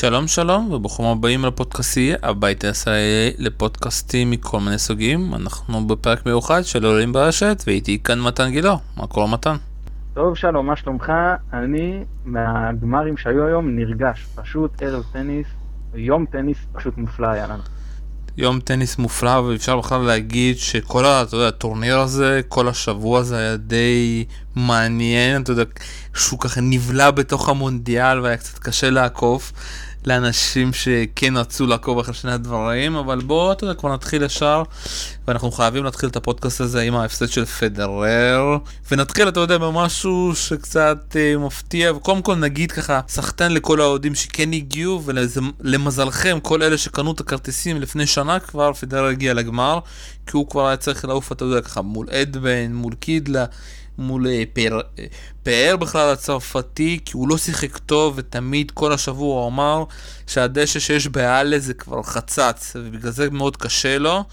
שלום שלום וברוכים הבאים לפודקאסי הבית הישראלי לפודקאסטים מכל מיני סוגים אנחנו בפרק מיוחד של עולים ברשת ואיתי כאן מתן גילו מה קורה מתן? טוב שלום מה שלומך אני מהגמרים שהיו היום נרגש פשוט ערב טניס יום טניס פשוט מופלא היה לנו. יום טניס מופלא ואפשר בכלל להגיד שכל יודע, הטורניר הזה, כל השבוע הזה היה די מעניין, אתה יודע, שהוא ככה נבלע בתוך המונדיאל והיה קצת קשה לעקוף. לאנשים שכן רצו לעקוב אחרי שני הדברים, אבל בואו, אתה יודע, כבר נתחיל ישר, ואנחנו חייבים להתחיל את הפודקאסט הזה עם ההפסד של פדרר, ונתחיל, אתה יודע, במשהו שקצת אה, מפתיע, וקודם כל נגיד ככה, סחטיין לכל האוהדים שכן הגיעו, ולמזלכם, כל אלה שקנו את הכרטיסים לפני שנה כבר, פדרר הגיע לגמר, כי הוא כבר היה צריך לעוף, אתה יודע, ככה, מול אדבן, מול קידלה. מול אה, פאר, אה, פאר בכלל הצרפתי, כי הוא לא שיחק טוב, ותמיד כל השבוע הוא אמר שהדשא שיש באלה זה כבר חצץ, ובגלל זה מאוד קשה לו,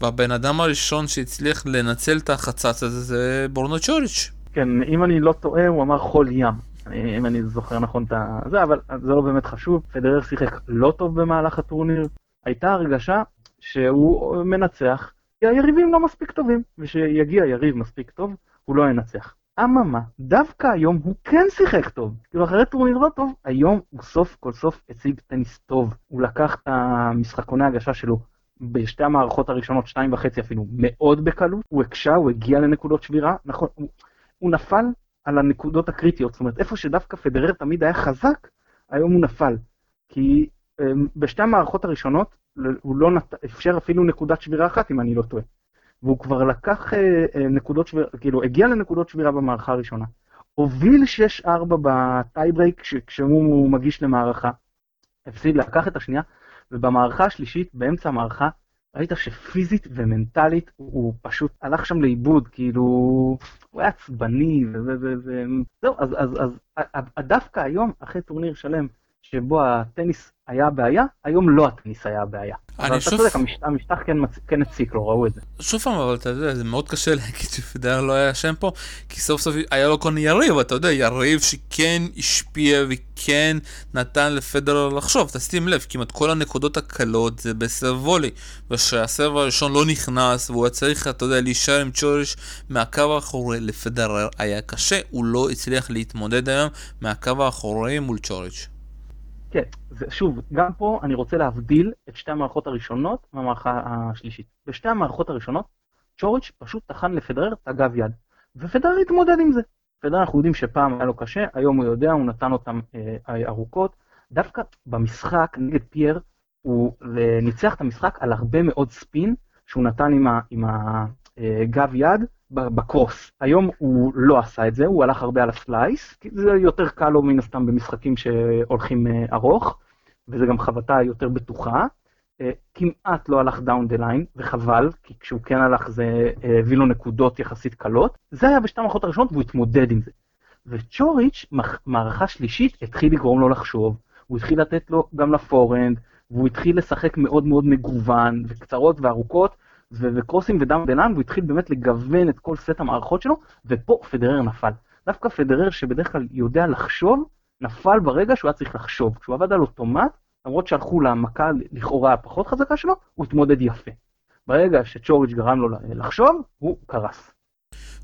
והבן אדם הראשון שהצליח לנצל את החצץ הזה זה בורנו צ'וריץ'. כן, אם אני לא טועה, הוא אמר חול ים. אם אני זוכר נכון את זה, אבל זה לא באמת חשוב. פדרר שיחק לא טוב במהלך הטורניר. הייתה הרגשה שהוא מנצח, כי היריבים לא מספיק טובים, ושיגיע יריב מספיק טוב, הוא לא ינצח. אממה, דווקא היום הוא כן שיחק טוב. כאילו אחרי טורניר לא טוב, היום הוא סוף כל סוף הציג טניס טוב. הוא לקח את המשחקוני הגשה שלו בשתי המערכות הראשונות, שתיים וחצי אפילו, מאוד בקלות. הוא הקשה, הוא הגיע לנקודות שבירה. נכון, הוא, הוא נפל על הנקודות הקריטיות. זאת אומרת, איפה שדווקא פדרר תמיד היה חזק, היום הוא נפל. כי אמ, בשתי המערכות הראשונות הוא לא נת... אפשר אפילו נקודת שבירה אחת, אם אני לא טועה. והוא כבר לקח אה, אה, נקודות שבירה, כאילו הגיע לנקודות שבירה במערכה הראשונה. הוביל 6-4 בטייברייק כשהוא מגיש למערכה. הפסיד, לקח את השנייה, ובמערכה השלישית, באמצע המערכה, ראית שפיזית ומנטלית הוא פשוט הלך שם לאיבוד, כאילו, הוא היה עצבני, וזהו, אז, אז, אז, אז דווקא היום, אחרי טורניר שלם, שבו הטניס היה הבעיה, היום לא הטניס היה הבעיה. אבל אתה צודק, המשטח כן, כן הציק לו, ראו את זה. שוב פעם, אבל אתה יודע, זה מאוד קשה להגיד שפדר לא היה שם פה, כי סוף סוף היה לו כל יריב, אתה יודע, יריב שכן השפיע וכן נתן לפדר לחשוב, תשים לב, כמעט כל הנקודות הקלות זה בסרב וולי, ושהסרב הראשון לא נכנס, והוא היה צריך, אתה יודע, להישאר עם צ'וריש מהקו האחורי לפדרר היה קשה, הוא לא הצליח להתמודד היום מהקו האחורי מול צ'וריץ'. כן, זה, שוב, גם פה אני רוצה להבדיל את שתי המערכות הראשונות מהמערכה השלישית. בשתי המערכות הראשונות, צ'וריץ' פשוט טחן לפדרר את הגב יד, ופדרר התמודד עם זה. פדרר אנחנו יודעים שפעם היה לו קשה, היום הוא יודע, הוא נתן אותם אה, ארוכות. דווקא במשחק נגד פייר, הוא ניצח את המשחק על הרבה מאוד ספין שהוא נתן עם, הגב יד, ב cross. היום הוא לא עשה את זה, הוא הלך הרבה על ה slice, כי זה יותר קל לו מן הסתם במשחקים שהולכים אה, ארוך, וזה גם חבטה יותר בטוחה. אה, כמעט לא הלך down the line, וחבל, כי כשהוא כן הלך זה אה, הביא לו נקודות יחסית קלות. זה היה בשתי המערכות הראשונות והוא התמודד עם זה. וצ'וריץ', מערכה שלישית, התחיל לגרום לו לחשוב, הוא התחיל לתת לו גם ל forehand, והוא התחיל לשחק מאוד מאוד מגוון, וקצרות וארוכות, וקרוסים ודאם דלן, והוא התחיל באמת לגוון את כל סט המערכות שלו, ופה פדרר נפל. דווקא פדרר שבדרך כלל יודע לחשוב, נפל ברגע שהוא היה צריך לחשוב. כשהוא עבד על אוטומט, למרות שהלכו למכה לכאורה הפחות חזקה שלו, הוא התמודד יפה. ברגע שצ'וריץ' גרם לו לחשוב, הוא קרס.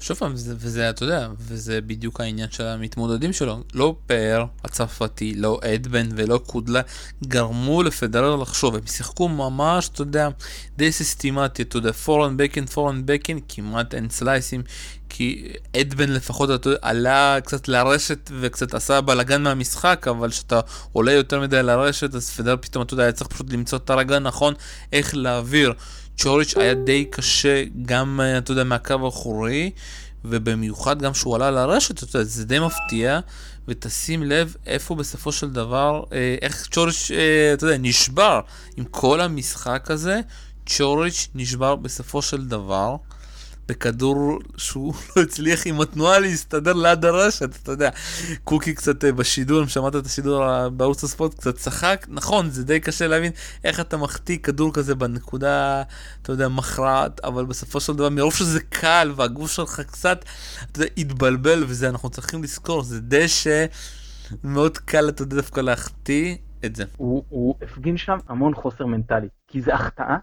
שוב פעם, וזה, וזה, אתה יודע, וזה בדיוק העניין של המתמודדים שלו. לא פאר הצרפתי, לא אדבן ולא קודלה, גרמו לפדרר לחשוב, הם שיחקו ממש, אתה יודע, די סיסטימטי, אתה יודע, פורן בקן, פורן בקן, כמעט אין סלייסים, כי אדבן לפחות אתה יודע, עלה קצת לרשת וקצת עשה בלאגן מהמשחק, אבל כשאתה עולה יותר מדי לרשת, אז פדרר פתאום, אתה יודע, היה צריך פשוט למצוא את הרגע הנכון, איך להעביר. צ'וריץ' היה די קשה גם, אה, אתה יודע, מהקו האחורי, ובמיוחד גם שהוא עלה לרשת, אתה יודע, זה די מפתיע, ותשים לב איפה בסופו של דבר, אה, איך צ'וריץ', אה, אתה יודע, נשבר עם כל המשחק הזה, צ'וריץ' נשבר בסופו של דבר. בכדור שהוא לא הצליח עם התנועה להסתדר ליד הרשת, אתה יודע, קוקי קצת אה, בשידור, אם שמעת את השידור בערוץ הספורט, קצת צחק, נכון, זה די קשה להבין איך אתה מחטיא כדור כזה בנקודה, אתה יודע, מכרעת, אבל בסופו של דבר, מרוב שזה קל והגוף שלך קצת, אתה יודע, התבלבל, וזה אנחנו צריכים לזכור, זה דשא. מאוד קל, אתה יודע, דווקא להחטיא, את זה. הוא, הוא הפגין שם המון חוסר מנטלי, כי זה החטאה,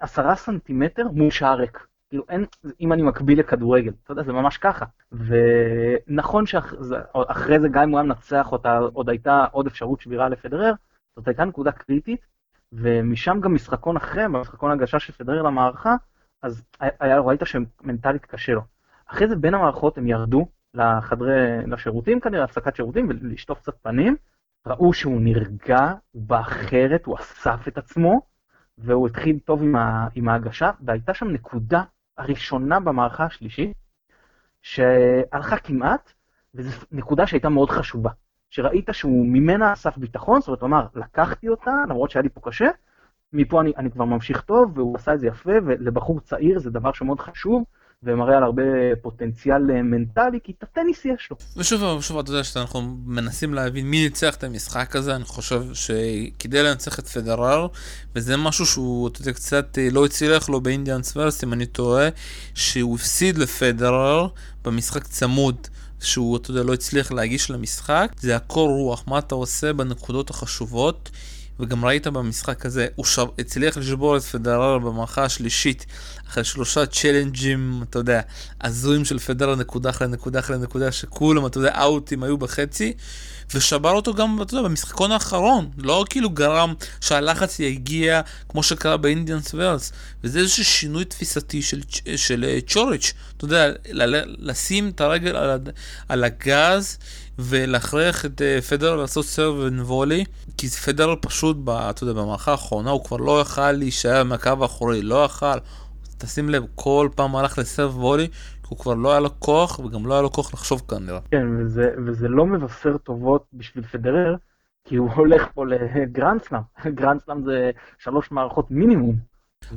עשרה סנטימטר מול שער ריק. כאילו אין, אם אני מקביל לכדורגל, אתה יודע, זה ממש ככה. ונכון שאחרי זה גם אם הוא היה מנצח אותה, עוד הייתה עוד אפשרות שבירה לפדרר, זאת הייתה נקודה קריטית, ומשם גם משחקון אחרי, במשחקון הגשה של פדרר למערכה, אז היה, ראית שמנטלית קשה לו. אחרי זה בין המערכות הם ירדו לחדרי, לשירותים כנראה, הפסקת שירותים, ולשטוף קצת פנים, ראו שהוא נרגע, הוא בא אחרת, הוא אסף את עצמו, והוא התחיל טוב עם, ה, עם ההגשה, והייתה שם נקודה הראשונה במערכה השלישית, שהלכה כמעט, וזו נקודה שהייתה מאוד חשובה. שראית שהוא ממנה אסף ביטחון, זאת אומרת, הוא אמר, לקחתי אותה, למרות שהיה לי פה קשה, מפה אני, אני כבר ממשיך טוב, והוא עשה את זה יפה, ולבחור צעיר זה דבר שמאוד חשוב, ומראה על הרבה פוטנציאל אה, מנטלי, כי את הטניס יש לו. ושוב, ושוב, אתה יודע שאנחנו מנסים להבין מי ניצח את המשחק הזה, אני חושב שכדי לנצח את פדרר, וזה משהו שהוא, אתה יודע, קצת אה, לא הצליח לו באינדיאנס ורס, אם אני טועה, שהוא הפסיד לפדרר במשחק צמוד. שהוא, אתה יודע, לא הצליח להגיש למשחק, זה הקור רוח, מה אתה עושה בנקודות החשובות. וגם ראית במשחק הזה, הוא שב... הצליח לשבור את פדרר במערכה השלישית אחרי שלושה צ'לנג'ים, אתה יודע, הזויים של פדרר נקודה אחרי נקודה אחרי נקודה, שכולם, אתה יודע, אאוטים היו בחצי, ושבר אותו גם, אתה יודע, במשחקון האחרון, לא כאילו גרם שהלחץ יגיע כמו שקרה באינדיאנס ורס, וזה איזשהו שינוי תפיסתי של, של אה, צ'וריץ', אתה יודע, לשים את הרגל על, על הגז. ולהכריח את uh, פדרר לעשות סרב ונבולי, כי פדרר פשוט, ב, אתה יודע, במערכה האחרונה הוא כבר לא יכל להישאר מהקו האחורי, לא יכל. תשים לב, כל פעם הלך לסרב וולי, כי הוא כבר לא היה לו כוח, וגם לא היה לו כוח לחשוב כנראה. כן, וזה, וזה לא מבשר טובות בשביל פדרר, כי הוא הולך פה לגרנדסלאם. גרנדסלאם זה שלוש מערכות מינימום.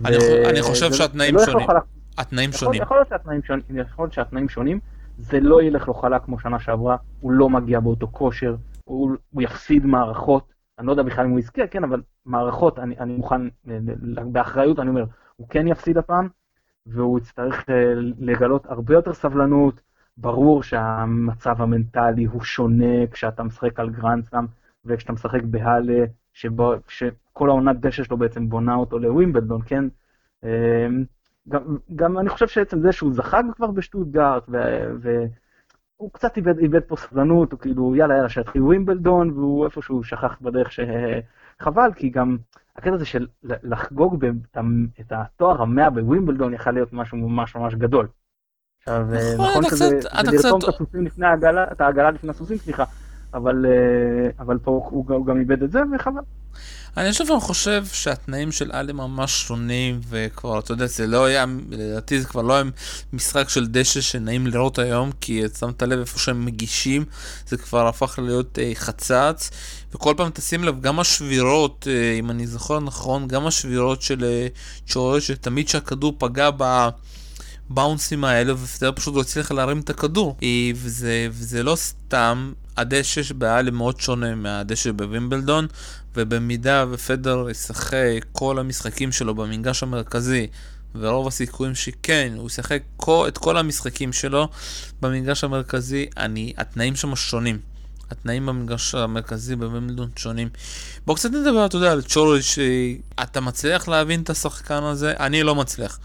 אני, ו... אני חושב שהתנאים לא שונים. התנאים שונים. יכול להיות שהתנאים שונים. זה לא ילך לו חלק כמו שנה שעברה, הוא לא מגיע באותו כושר, הוא, הוא יפסיד מערכות, אני לא יודע בכלל אם הוא יזכה, כן, אבל מערכות, אני, אני מוכן, באחריות אני אומר, הוא כן יפסיד הפעם, והוא יצטרך אה, לגלות הרבה יותר סבלנות, ברור שהמצב המנטלי הוא שונה כשאתה משחק על גרנדסלאם וכשאתה משחק בהאלה, שבו, שכל העונת דשא שלו בעצם בונה אותו לווימבלדון, כן? גם, גם אני חושב שעצם זה שהוא זחג כבר בשטוטגארט, והוא קצת איבד, איבד פה סבלנות, הוא כאילו, יאללה, יאללה, שיתחיל ווימבלדון, והוא איפשהו שכח בדרך שחבל, כי גם הקטע הזה של לחגוג את התואר המאה בווימבלדון יכל להיות משהו ממש ממש גדול. עכשיו, נכון, נכון כזה, לרתום את הסוסים לפני העגלה, את העגלה לפני הסוסים, סליחה, אבל, אה, אבל פה הוא גם איבד את זה, וחבל. אני שוב חושב שהתנאים של עלי ממש שונים, וכבר, אתה יודע, זה לא היה, לדעתי זה כבר לא היה משחק של דשא שנעים לראות היום, כי שמת לב איפה שהם מגישים, זה כבר הפך להיות אה, חצץ, וכל פעם תשים לב, גם השבירות, אה, אם אני זוכר נכון, גם השבירות של אה, צ'ורש, שתמיד שהכדור פגע ב... באונסים האלה, ופדר פשוט לא הצליח להרים את הכדור. אה, וזה, וזה לא סתם, הדשא באלי מאוד שונה מהדשא בווימבלדון, ובמידה ופדר ישחק כל המשחקים שלו במנגש המרכזי, ורוב הסיכויים שכן, הוא ישחק את כל המשחקים שלו במנגש המרכזי, אני, התנאים שם שונים. התנאים במגרש המרכזי בווימבלדון שונים. בואו קצת נדבר, אתה יודע, על צ'ורי, שאתה מצליח להבין את השחקן הזה? אני לא מצליח.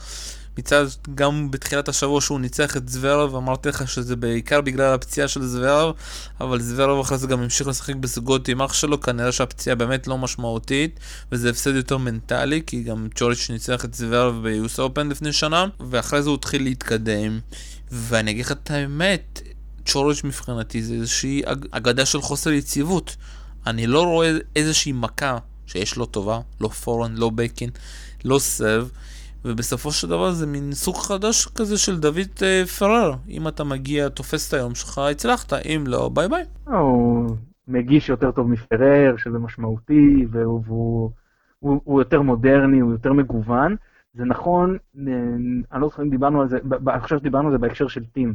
מצד גם בתחילת השבוע שהוא ניצח את זוורב, אמרתי לך שזה בעיקר בגלל הפציעה של זוורב, אבל זוורב אחרי זה גם המשיך לשחק בזוגות עם אח שלו, כנראה שהפציעה באמת לא משמעותית, וזה הפסד יותר מנטלי, כי גם צ'וריץ' ניצח את זוורב ב US Open לפני שנה, ואחרי זה הוא התחיל להתקדם, ואני אגיד לך את האמת, צ'וריץ' מבחינתי זה איזושהי אגדה של חוסר יציבות. אני לא רואה איזושהי מכה שיש לו טובה, לא forehand, לא backhand, לא serve. ובסופו של דבר זה מין סוג חדש כזה של דוד אה, פרר. אם אתה מגיע, תופס את היום שלך, הצלחת, אם לא, ביי ביי. הוא מגיש יותר טוב מפרר, שזה משמעותי, והוא, והוא הוא, הוא יותר מודרני, הוא יותר מגוון. זה נכון, אה, אני לא זוכר אם דיברנו על זה, אני חושב שדיברנו על זה בהקשר של טים,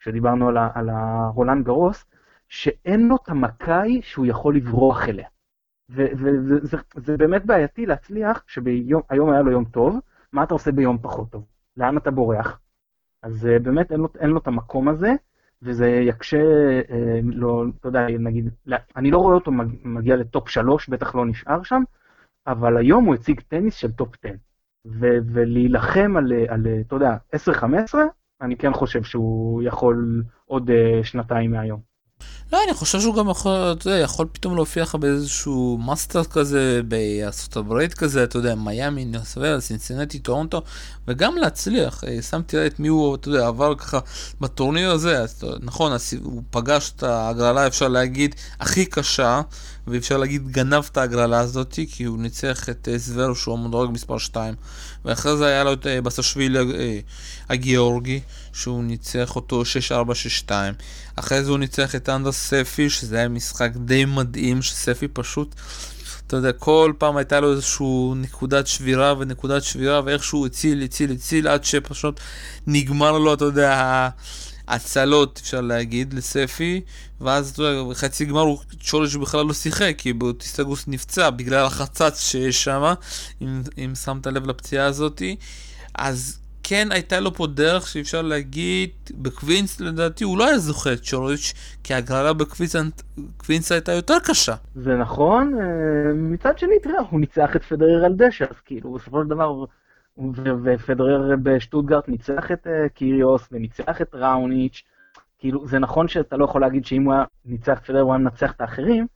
כשדיברנו על, על הרולנד גרוס, שאין לו את המכאי שהוא יכול לברוח אליה. וזה באמת בעייתי להצליח, שהיום היה לו יום טוב, מה אתה עושה ביום פחות טוב? לאן אתה בורח? אז אה, באמת אין לו, אין לו את המקום הזה, וזה יקשה, אה, לא, אתה יודע, נגיד, לא, אני לא רואה אותו מגיע ל top 3, בטח לא נשאר שם, אבל היום הוא הציג טניס של top 10. ו- ולהילחם על, על, אתה יודע, 10-15, אני כן חושב שהוא יכול עוד אה, שנתיים מהיום. לא, אני חושב שהוא גם יכול, אתה יודע, יכול פתאום להופיע לך באיזשהו מאסטר כזה בארצות הברית כזה, אתה יודע, מיאמי, ניוסוול, סינסינטי, טורונטו, וגם להצליח. אה, שמתי את מי הוא, אתה יודע, עבר ככה בטורניר הזה, אז, נכון, הוא פגש את ההגרלה, אפשר להגיד, הכי קשה, ואפשר להגיד גנב את ההגרלה הזאת, כי הוא ניצח את אה, זוור שהוא המדורג מספר 2, ואחרי זה היה לו את אה, בסשווילי הגיאורגי, שהוא ניצח אותו 6-4-6-2. אחרי זה הוא ניצח את אנדר ספי, שזה היה משחק די מדהים, שספי פשוט, אתה יודע, כל פעם הייתה לו איזושהי נקודת שבירה ונקודת שבירה, ואיכשהו הציל, הציל, הציל, עד שפשוט נגמר לו, אתה יודע, הצלות, אפשר להגיד, לספי, ואז בחצי גמר הוא צ'ולג' בכלל לא שיחק, כי באוטיסטגוס נפצע בגלל החצץ שיש שם, אם, אם שמת לב לפציעה הזאתי. אז כן הייתה לו פה דרך שאפשר להגיד, בקווינס לדעתי הוא לא היה זוכה את צ'וריץ', כי ההגרלה בקווינס הייתה יותר קשה. זה נכון, אה, מצד שני, תראה, הוא ניצח את פדרר על דשא, אז כאילו בסופו של דבר, ופדרר בשטוטגרט ניצח את אה, קיריוס וניצח את ראוניץ', כאילו זה נכון שאתה לא יכול להגיד שאם הוא היה ניצח את פדרר הוא היה מנצח את האחרים,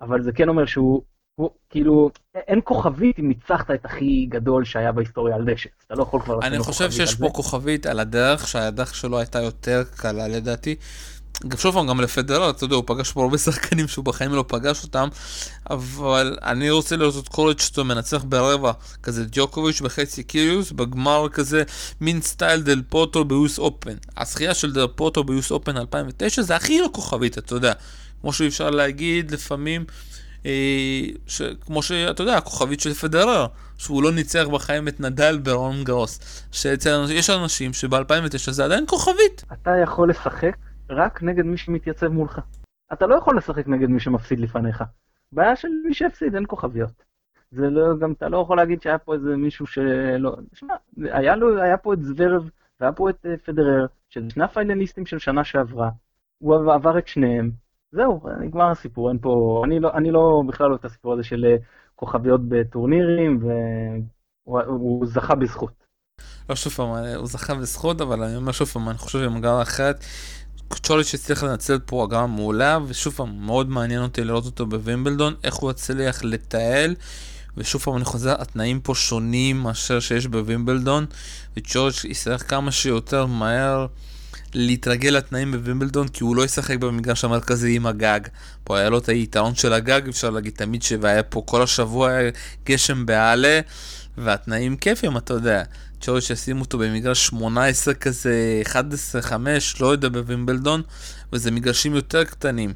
אבל זה כן אומר שהוא הוא, כאילו, אין כוכבית אם ניצחת את הכי גדול שהיה בהיסטוריה על דשא. אתה לא יכול כבר לו כוכבית על זה. אני חושב שיש פה כוכבית על הדרך, שהדרך שלו הייתה יותר קלה לדעתי. גם שוב פעם, גם לפדרר, אתה יודע, הוא פגש פה הרבה שחקנים שהוא בחיים לא פגש אותם, אבל אני רוצה לראות את קולג' שאתה מנצח ברבע, כזה ג'וקוביץ' בחצי קיריוס, בגמר כזה מין סטייל דל פוטו ב US Open. הזכייה של דל פוטו ב US Open 2009 זה הכי לא כוכבית, אתה יודע. כמו שאי אפשר להגיד לפעמים. אה, כמו שאתה יודע, הכוכבית של פדרר, שהוא לא ניצח בחיים את נדל ברון גרוס. שיש אנשים שב-2009 זה עדיין כוכבית. אתה יכול לשחק רק נגד מי שמתייצב מולך. אתה לא יכול לשחק נגד מי שמפסיד לפניך. בעיה של מי שהפסיד, אין כוכביות. זה לא, גם אתה לא יכול להגיד שהיה פה איזה מישהו שלא... שמע, היה, לו, היה פה את זוורב והיה פה את אה, פדרר, שזה שני הפיינליסטים של שנה שעברה. הוא עבר את שניהם, זהו, נגמר הסיפור, אין פה, אני לא, אני לא בכלל לא את הסיפור הזה של אה, כוכביות בטורנירים, והוא זכה בזכות. לא שוב פעם, אה, הוא זכה בזכות, אבל אני אומר שוב פעם, אני חושב שעם הגרלה אחרת, צ'וליץ' הצליח לנצל פה הגרלה מעולה, ושוב פעם, מאוד מעניין אותי לראות אותו בווימבלדון, איך הוא הצליח לתעל. ושוב פעם אני חוזר, התנאים פה שונים מאשר שיש בווימבלדון, וצ'ורג' יצטרך כמה שיותר מהר להתרגל לתנאים בווימבלדון, כי הוא לא ישחק במגרש המרכזי עם הגג. פה היה לו את היתרון של הגג, אפשר להגיד תמיד שהיה פה כל השבוע גשם בעלה, והתנאים כיפים, אתה יודע. צ'ורי שישימו אותו במגרש 18 כזה, 11, 5, לא יודע, בווימבלדון, וזה מגרשים יותר קטנים.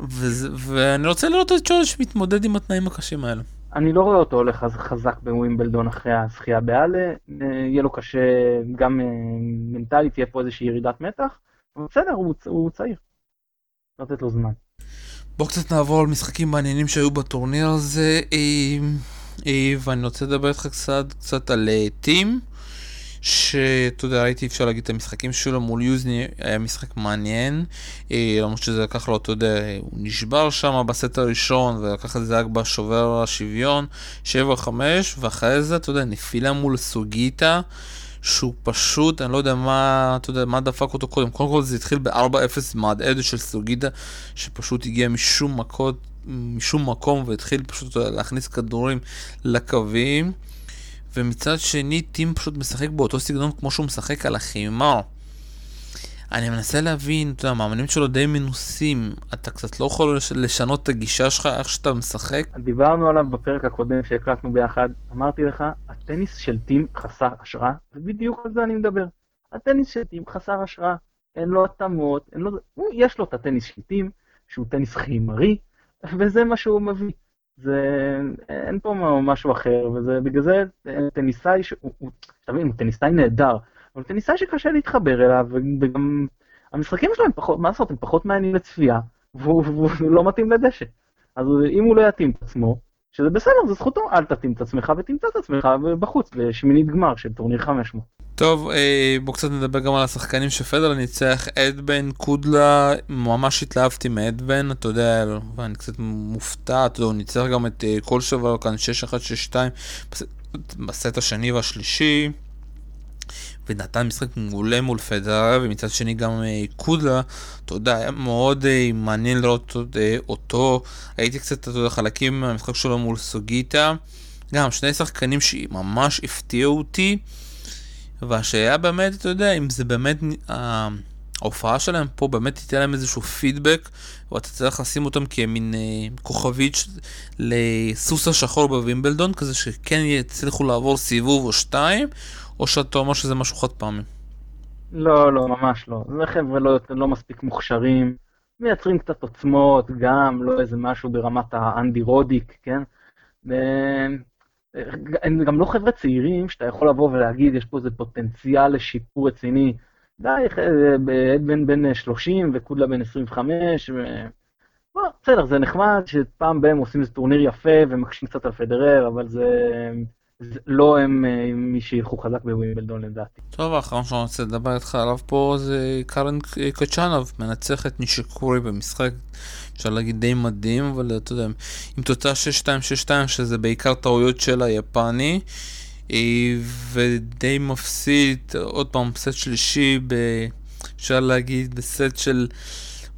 וזה, ואני רוצה לראות את צ'ורי שמתמודד עם התנאים הקשים האלה. אני לא רואה אותו הולך חזק בווימבלדון אחרי הזכייה באלה, אה, יהיה לו קשה גם אה, מנטלית, תהיה פה איזושהי ירידת מתח, אבל בסדר, הוא, הוא צעיר. לתת לו זמן. בואו קצת נעבור על משחקים מעניינים שהיו בטורניר הזה, אה, ואני רוצה לדבר איתך קצת, קצת על טים. שאתה יודע, ראיתי אפשר להגיד את המשחקים שלו מול יוזני, היה משחק מעניין, אה, למרות שזה לקח לו, אתה יודע, הוא נשבר שם בסט הראשון, ולקח את זה רק בשובר השוויון, 7-5, ואחרי זה, אתה יודע, נפילה מול סוגיטה. שהוא פשוט, אני לא יודע מה, אתה יודע, מה דפק אותו קודם. קודם כל זה התחיל ב-4-0 מהדהדת של סוגידה, שפשוט הגיע משום מקום, משום מקום והתחיל פשוט להכניס כדורים לקווים. ומצד שני טים פשוט משחק באותו סגנון כמו שהוא משחק על החימר. אני מנסה להבין, אתה יודע, המאמנים שלו די מנוסים, אתה קצת לא יכול לשנות את הגישה שלך, איך שאתה משחק. דיברנו עליו בפרק הקודם שהקלטנו ביחד, אמרתי לך, הטניס של טים חסר השראה, ובדיוק על זה אני מדבר. הטניס של טים חסר השראה, אין לו התאמות, אין לו... יש לו את הטניס של טים, שהוא טניס חימרי, וזה מה שהוא מביא. זה, אין פה משהו אחר, וזה בגלל זה טניסאי, אתה מבין, הוא טניסאי נהדר, אבל טניסאי שקשה להתחבר אליו, וגם המשחקים שלו הם פחות, מה לעשות, הם פחות מעניינים לצפייה, והוא לא מתאים לדשא. אז אם הוא לא יתאים את עצמו, שזה בסדר, זה זכותו, אל תתאים את עצמך ותמצא את עצמך בחוץ לשמינית גמר של טורניר 500. טוב, אה, בואו קצת נדבר גם על השחקנים שפדר ניצח, אדבן, קודלה, ממש התלהבתי מאדבן, אתה יודע, ואני קצת מופתע, אתה יודע, הוא ניצח גם את אה, כל שובר כאן 6-1-6-2 בסט השני והשלישי. ונתן משחק מעולה מול פדרר, ומצד שני גם אה, קודלה, אתה יודע, היה מאוד אה, מעניין לראות אה, אותו. הייתי קצת, אתה יודע, חלקים מהמשחק שלו מול סוגיטה. גם שני שחקנים שממש הפתיעו אותי, והשאלה באמת, אתה יודע, אם זה באמת, ההופעה שלהם פה באמת תיתן להם איזשהו פידבק, ואתה צריך לשים אותם כמין כוכבית לסוס השחור בווימבלדון, כזה שכן יצליחו לעבור סיבוב או שתיים. או שאתה אומר שזה משהו חד פעמי? לא, לא, ממש לא. זה חבר'ה לא, לא מספיק מוכשרים, מייצרים קצת עוצמות, גם לא איזה משהו ברמת האנדי רודיק, כן? הם גם לא חבר'ה צעירים שאתה יכול לבוא ולהגיד, יש פה איזה פוטנציאל לשיפור רציני. אבדן בן 30 וקודלה בן 25. ו... בסדר, זה נחמד שפעם בהם עושים איזה טורניר יפה ומקשים קצת על פדרר, אבל זה... לא הם אה, מי שילכו חזק בווימבלדון לדעתי. טוב, האחרון שאני רוצה לדבר איתך עליו פה זה קארן קצ'אנוב, מנצח את נישיקורי במשחק, אפשר להגיד די מדהים, אבל אתה יודע, עם תוצאה 6-2-6-2, שזה בעיקר טעויות של היפני, אה, ודי מפסיד, עוד פעם, סט שלישי. אפשר להגיד, בסט של...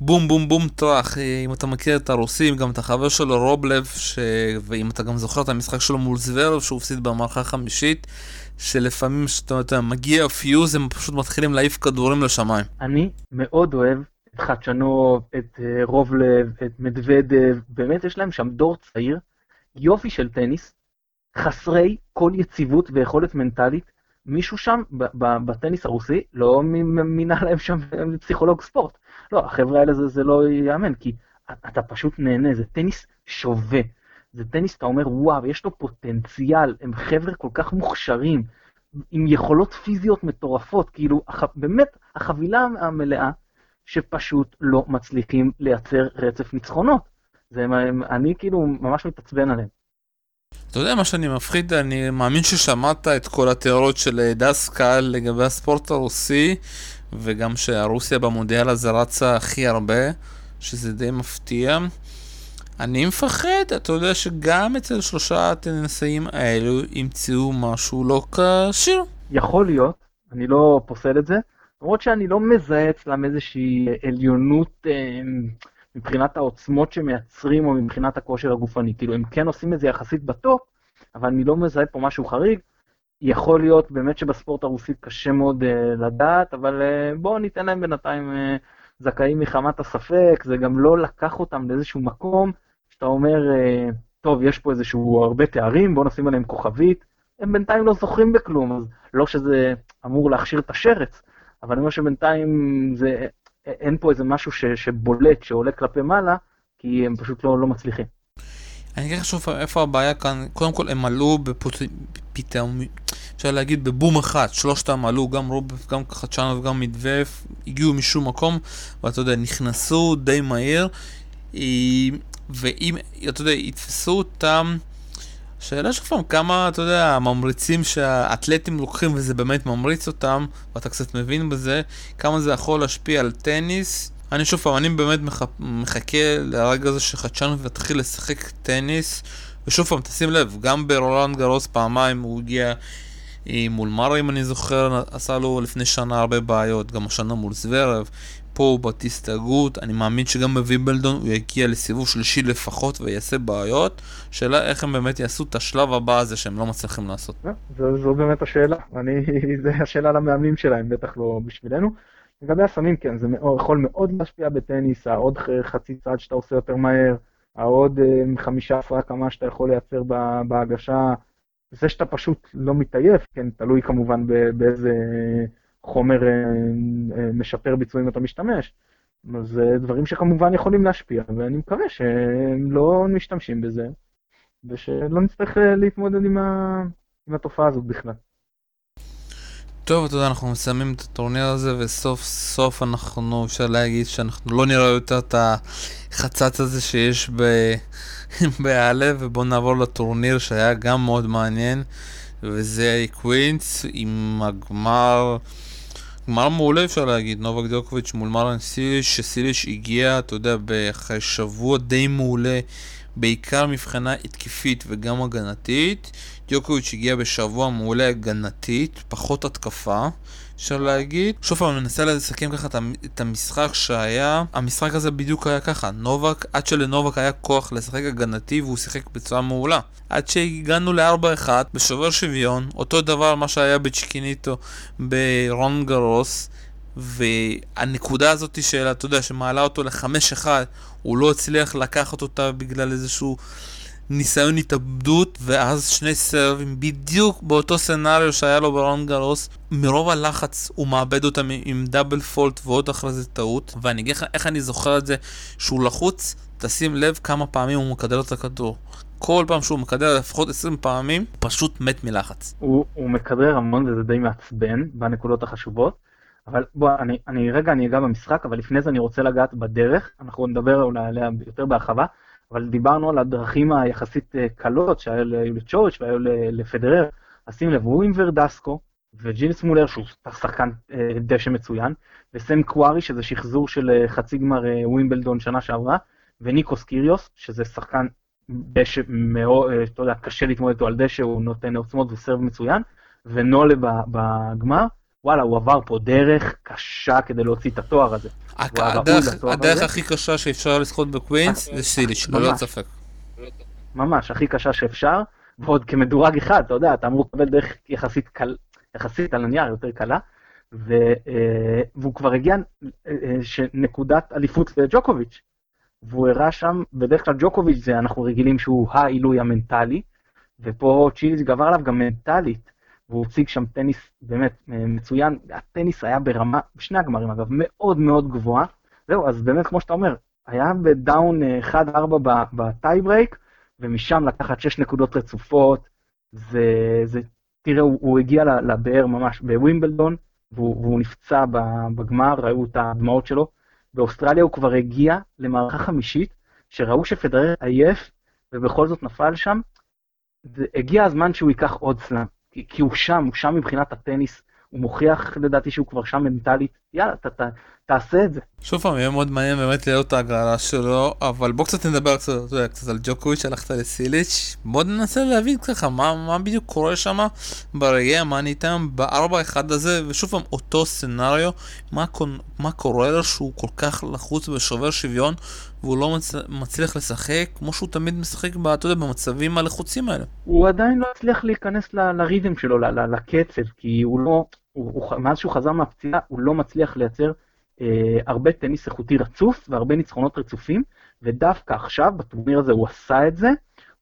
בום בום בום טראח, אה, אם אתה מכיר את הרוסים, גם את החבר שלו רובלב, ש... ואם אתה גם זוכר את המשחק שלו מול זוורב, שהוא הפסיד במערכה החמישית, שלפעמים כשאתה מגיע פיוז, הם פשוט מתחילים להעיף כדורים לשמיים. אני מאוד אוהב את חדשנוב, את אה, רובלב, את מדוודב, באמת יש להם שם דור צעיר, יופי של טניס, חסרי כל יציבות ויכולת מנטלית. מישהו שם בטניס הרוסי לא מינה להם שם פסיכולוג ספורט. לא, החבר'ה האלה זה, זה לא ייאמן, כי אתה פשוט נהנה, זה טניס שווה. זה טניס, אתה אומר, וואו, יש לו פוטנציאל, הם חבר'ה כל כך מוכשרים, עם יכולות פיזיות מטורפות, כאילו, הח... באמת, החבילה המלאה, שפשוט לא מצליחים לייצר רצף ניצחונות. זה, אני כאילו ממש מתעצבן עליהם. אתה יודע מה שאני מפחיד? אני מאמין ששמעת את כל התיאוריות של דסקל לגבי הספורט הרוסי, וגם שהרוסיה במונדיאל הזה רצה הכי הרבה, שזה די מפתיע. אני מפחד, אתה יודע שגם אצל שלושה הטניסאים האלו ימצאו משהו לא כשיר. יכול להיות, אני לא פוסל את זה, למרות שאני לא מזהה אצלם איזושהי עליונות אה, מבחינת העוצמות שמייצרים או מבחינת הכושר הגופני. כאילו, הם כן עושים את זה יחסית בטופ, אבל אני לא מזהה פה משהו חריג. יכול להיות באמת שבספורט הרוסי קשה מאוד uh, לדעת, אבל uh, בואו ניתן להם בינתיים uh, זכאים מחמת הספק, זה גם לא לקח אותם לאיזשהו מקום, שאתה אומר, uh, טוב, יש פה איזשהו הרבה תארים, בואו נשים עליהם כוכבית, הם בינתיים לא זוכרים בכלום, אז לא שזה אמור להכשיר את השרץ, אבל אני אומר שבינתיים זה, אין פה איזה משהו ש, שבולט, שעולה כלפי מעלה, כי הם פשוט לא, לא מצליחים. אני אגיד לך שוב איפה הבעיה כאן, קודם כל הם עלו פתאום, אפשר להגיד בבום אחד, שלושתם עלו, גם רוב, גם חדשן וגם מדווף, הגיעו משום מקום, ואתה יודע, נכנסו די מהר, אה, ואם, אתה יודע, יתפסו אותם, שאלה שוב פעם, כמה, אתה יודע, הממריצים שהאתלטים לוקחים וזה באמת ממריץ אותם, ואתה קצת מבין בזה, כמה זה יכול להשפיע על טניס. אני שוב פעם, אני באמת מח... מחכה לרגע הזה שחדשן יתחיל לשחק טניס, ושוב פעם, תשים לב, גם ברולנד גרוס פעמיים הוא הגיע מול מרה, אם אני זוכר, עשה לו לפני שנה הרבה בעיות, גם השנה מול זוורב, פה הוא בטיסטה גוט, אני מאמין שגם בווימבלדון הוא יגיע לסיבוב שלישי לפחות ויעשה בעיות, שאלה איך הם באמת יעשו את השלב הבא הזה שהם לא מצליחים לעשות. אה, זו, זו באמת השאלה, אני, זה השאלה למאמנים שלהם, בטח לא בשבילנו. לגבי הסמים כן, זה יכול מאוד להשפיע בטניס, העוד חצי צעד שאתה עושה יותר מהר, העוד אה, חמישה עשרה כמה שאתה יכול לייצר בהגשה, זה שאתה פשוט לא מתעייף, כן, תלוי כמובן באיזה חומר אה, אה, משפר ביצועים אתה משתמש. זה דברים שכמובן יכולים להשפיע, ואני מקווה שהם לא משתמשים בזה, ושלא נצטרך להתמודד. עם התופעה הזאת בכלל. טוב, אתה יודע, אנחנו מסיימים את הטורניר הזה, וסוף סוף אנחנו, אפשר להגיד שאנחנו לא נראה יותר את החצץ הזה שיש ב... באלף, ובואו נעבור לטורניר שהיה גם מאוד מעניין, וזה קווינס עם הגמר, גמר מעולה אפשר להגיד, נובק דיוקוביץ' מול מרלן סיליש, שסיליש הגיע, אתה יודע, אחרי שבוע די מעולה, בעיקר מבחינה התקפית וגם הגנתית. דיוקוביץ' הגיע בשבוע מעולה הגנתית, פחות התקפה. אפשר להגיד. שוב פעם, אני מנסה לסכם ככה את המשחק שהיה. המשחק הזה בדיוק היה ככה. נובק, עד שלנובק היה כוח לשחק הגנתי והוא שיחק בצורה מעולה. עד שהגענו ל-4-1 בשובר שוויון, אותו דבר מה שהיה בצ'יקיניטו ברון גרוס. והנקודה הזאת של, אתה יודע, שמעלה אותו ל-5-1, הוא לא הצליח לקחת אותה בגלל איזשהו ניסיון התאבדות, ואז שני סרבים בדיוק באותו סצנריו שהיה לו ברון גרוס. מרוב הלחץ הוא מאבד אותם עם דאבל פולט ועוד אחרי זה טעות. ואני אגיד לך איך אני זוכר את זה, שהוא לחוץ, תשים לב כמה פעמים הוא מקדר את הכדור. כל פעם שהוא מקדר לפחות 20 פעמים, פשוט מת מלחץ. הוא, הוא מקדר המון וזה די מעצבן בנקודות החשובות. אבל בוא, אני, אני רגע אני אגע במשחק, אבל לפני זה אני רוצה לגעת בדרך, אנחנו נדבר אולי עליה יותר בהרחבה. אבל דיברנו על הדרכים היחסית אה, קלות שהיו ליוליצ'וביץ' והיו לפדרר, אז שים לב, הוא עם ורדסקו, וג'ינס מולר שהוא שחקן אה, דשא מצוין, וסם קווארי שזה שחזור של אה, חצי גמר ווימבלדון שנה שעברה, וניקוס קיריוס שזה שחקן דשא מאוד, אתה יודע, קשה להתמודד איתו על דשא, הוא נותן עוצמות וסרב מצוין, ונולה בגמר, וואלה, הוא עבר פה דרך קשה כדי להוציא את התואר הזה. הדרך הכי קשה שאפשר לזכות בקווינס זה סיליש, ללא ספק. ממש, הכי קשה שאפשר, ועוד כמדורג אחד, אתה יודע, אתה אמור לקבל דרך יחסית קל, יחסית על הנייר יותר קלה, ו, אה, והוא כבר הגיע אה, אה, נקודת אליפות לג'וקוביץ', והוא הראה שם, בדרך כלל ג'וקוביץ' זה אנחנו רגילים שהוא העילוי המנטלי, ופה צ'יליץ' גבר עליו גם מנטלית. והוא הציג שם טניס באמת אה, מצוין, הטניס היה ברמה, בשני הגמרים אגב, מאוד מאוד גבוהה. זהו, אז באמת כמו שאתה אומר, היה ב down 1-4 אה, בטייברייק, ומשם לקחת 6 נקודות רצופות, זה, זה תראה, הוא, הוא הגיע לבאר ממש בווימבלדון, והוא, והוא נפצע בגמר, ראו את הדמעות שלו. באוסטרליה הוא כבר הגיע למערכה חמישית, שראו שפדרר עייף, ובכל זאת נפל שם. הגיע הזמן שהוא ייקח עוד סלאם. כי, הוא שם, הוא שם מבחינת הטניס, הוא מוכיח לדעתי שהוא כבר שם מנטלית, יאללה, ת, ת, תעשה את זה. שוב פעם, יהיה מאוד מעניין באמת לראות את ההגרלה שלו, אבל בוא קצת נדבר קצת, קצת על ג'וקוביץ', הלכת לסיליץ', בוא ננסה להבין ככה מה, מה בדיוק קורה שם ברגעי המאני טיים בארבע אחד הזה, ושוב פעם, אותו סצנריו, מה, מה קורה לו שהוא כל כך לחוץ ושובר שוויון, והוא לא מצ... מצליח לשחק כמו שהוא תמיד משחק, אתה יודע, במצבים הלחוצים האלה. הוא עדיין לא הצליח להיכנס ל... לריתם שלו, ל... לקצב, כי הוא לא, הוא, הוא, מאז שהוא חזר מהפציעה, הוא לא מצליח לייצר אה, הרבה טניס איכותי רצוף והרבה ניצחונות רצופים, ודווקא עכשיו, בטורניר הזה הוא עשה את זה,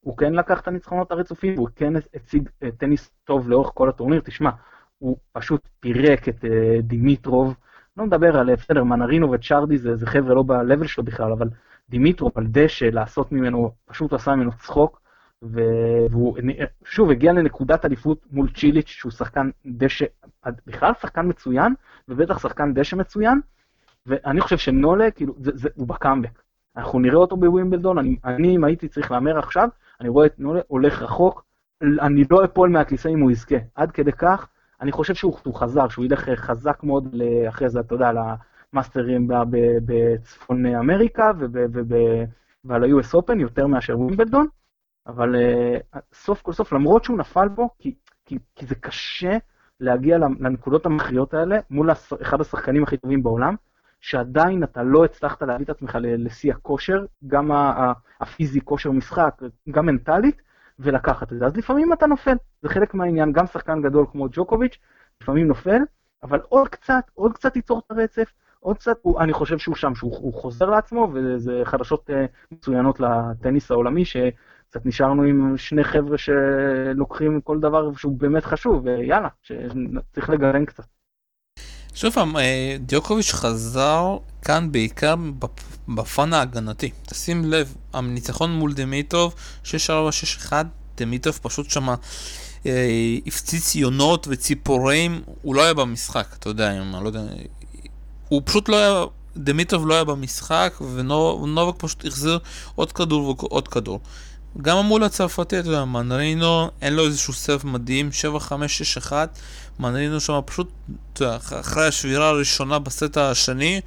הוא כן לקח את הניצחונות הרצופים, והוא כן הציג אה, טניס טוב לאורך כל הטורניר, תשמע, הוא פשוט פירק את אה, דימיטרוב, לא מדבר על, בסדר, מנרינו וצ'ארדי זה, זה חבר'ה לא ב-level שלו בכלל, אבל דימיטרוב על דשא, לעשות ממנו, פשוט עשה ממנו צחוק, והוא שוב הגיע לנקודת אליפות מול צ'יליץ' שהוא שחקן דשא, בכלל שחקן מצוין, ובטח שחקן דשא מצוין, ואני חושב שנולה, כאילו, זה, זה, הוא בקאמבק. אנחנו נראה אותו בווימבלדון, אני, אני אם הייתי צריך להמר עכשיו, אני רואה את נולה הולך רחוק, אני לא אפול מהכיסא אם הוא יזכה. עד כדי כך, אני חושב שהוא חזר, שהוא ילך חזק מאוד אחרי זה, אתה יודע, למאסטרים בצפון אמריקה ועל ה-US Open יותר מאשר ווימבלדון, אבל uh, סוף כל סוף, למרות שהוא נפל בו, כי, כי, כי זה קשה להגיע לנקודות המכריעות האלה מול אחד השחקנים הכי טובים בעולם, שעדיין אתה לא הצלחת להביא את עצמך לשיא הכושר, גם הפיזי, כושר משחק, גם מנטלית, ולקחת את זה. אז לפעמים אתה נופל, זה חלק מהעניין, גם שחקן גדול כמו ג'וקוביץ', לפעמים נופל, אבל עוד קצת, עוד קצת ייצור את הרצף, עוד קצת, הוא, אני חושב שהוא שם, שהוא חוזר לעצמו, וזה חדשות uh, מצוינות לטניס העולמי, שקצת נשארנו עם שני חבר'ה שלוקחים כל דבר שהוא באמת חשוב, ויאללה, שצריך לגרן קצת. שוב פעם, אה, דיוקוביץ' חזר כאן בעיקר בפן ההגנתי. תשים לב, הניצחון מול דמיטרוב, 6-4-6-1, דמיטרוב פשוט שמה אה, הפציץ יונות וציפורים, הוא לא היה במשחק, אתה יודע, אני לא יודע, הוא פשוט לא היה, דמיטרוב לא היה במשחק, ונובק פשוט החזיר עוד כדור ועוד כדור. גם המול הצרפתי, אתה יודע, מנרינו, אין לו איזשהו סרף מדהים, 7-5-6-1, מנרינו שם פשוט, אתה יודע, אחרי השבירה הראשונה בסט השני,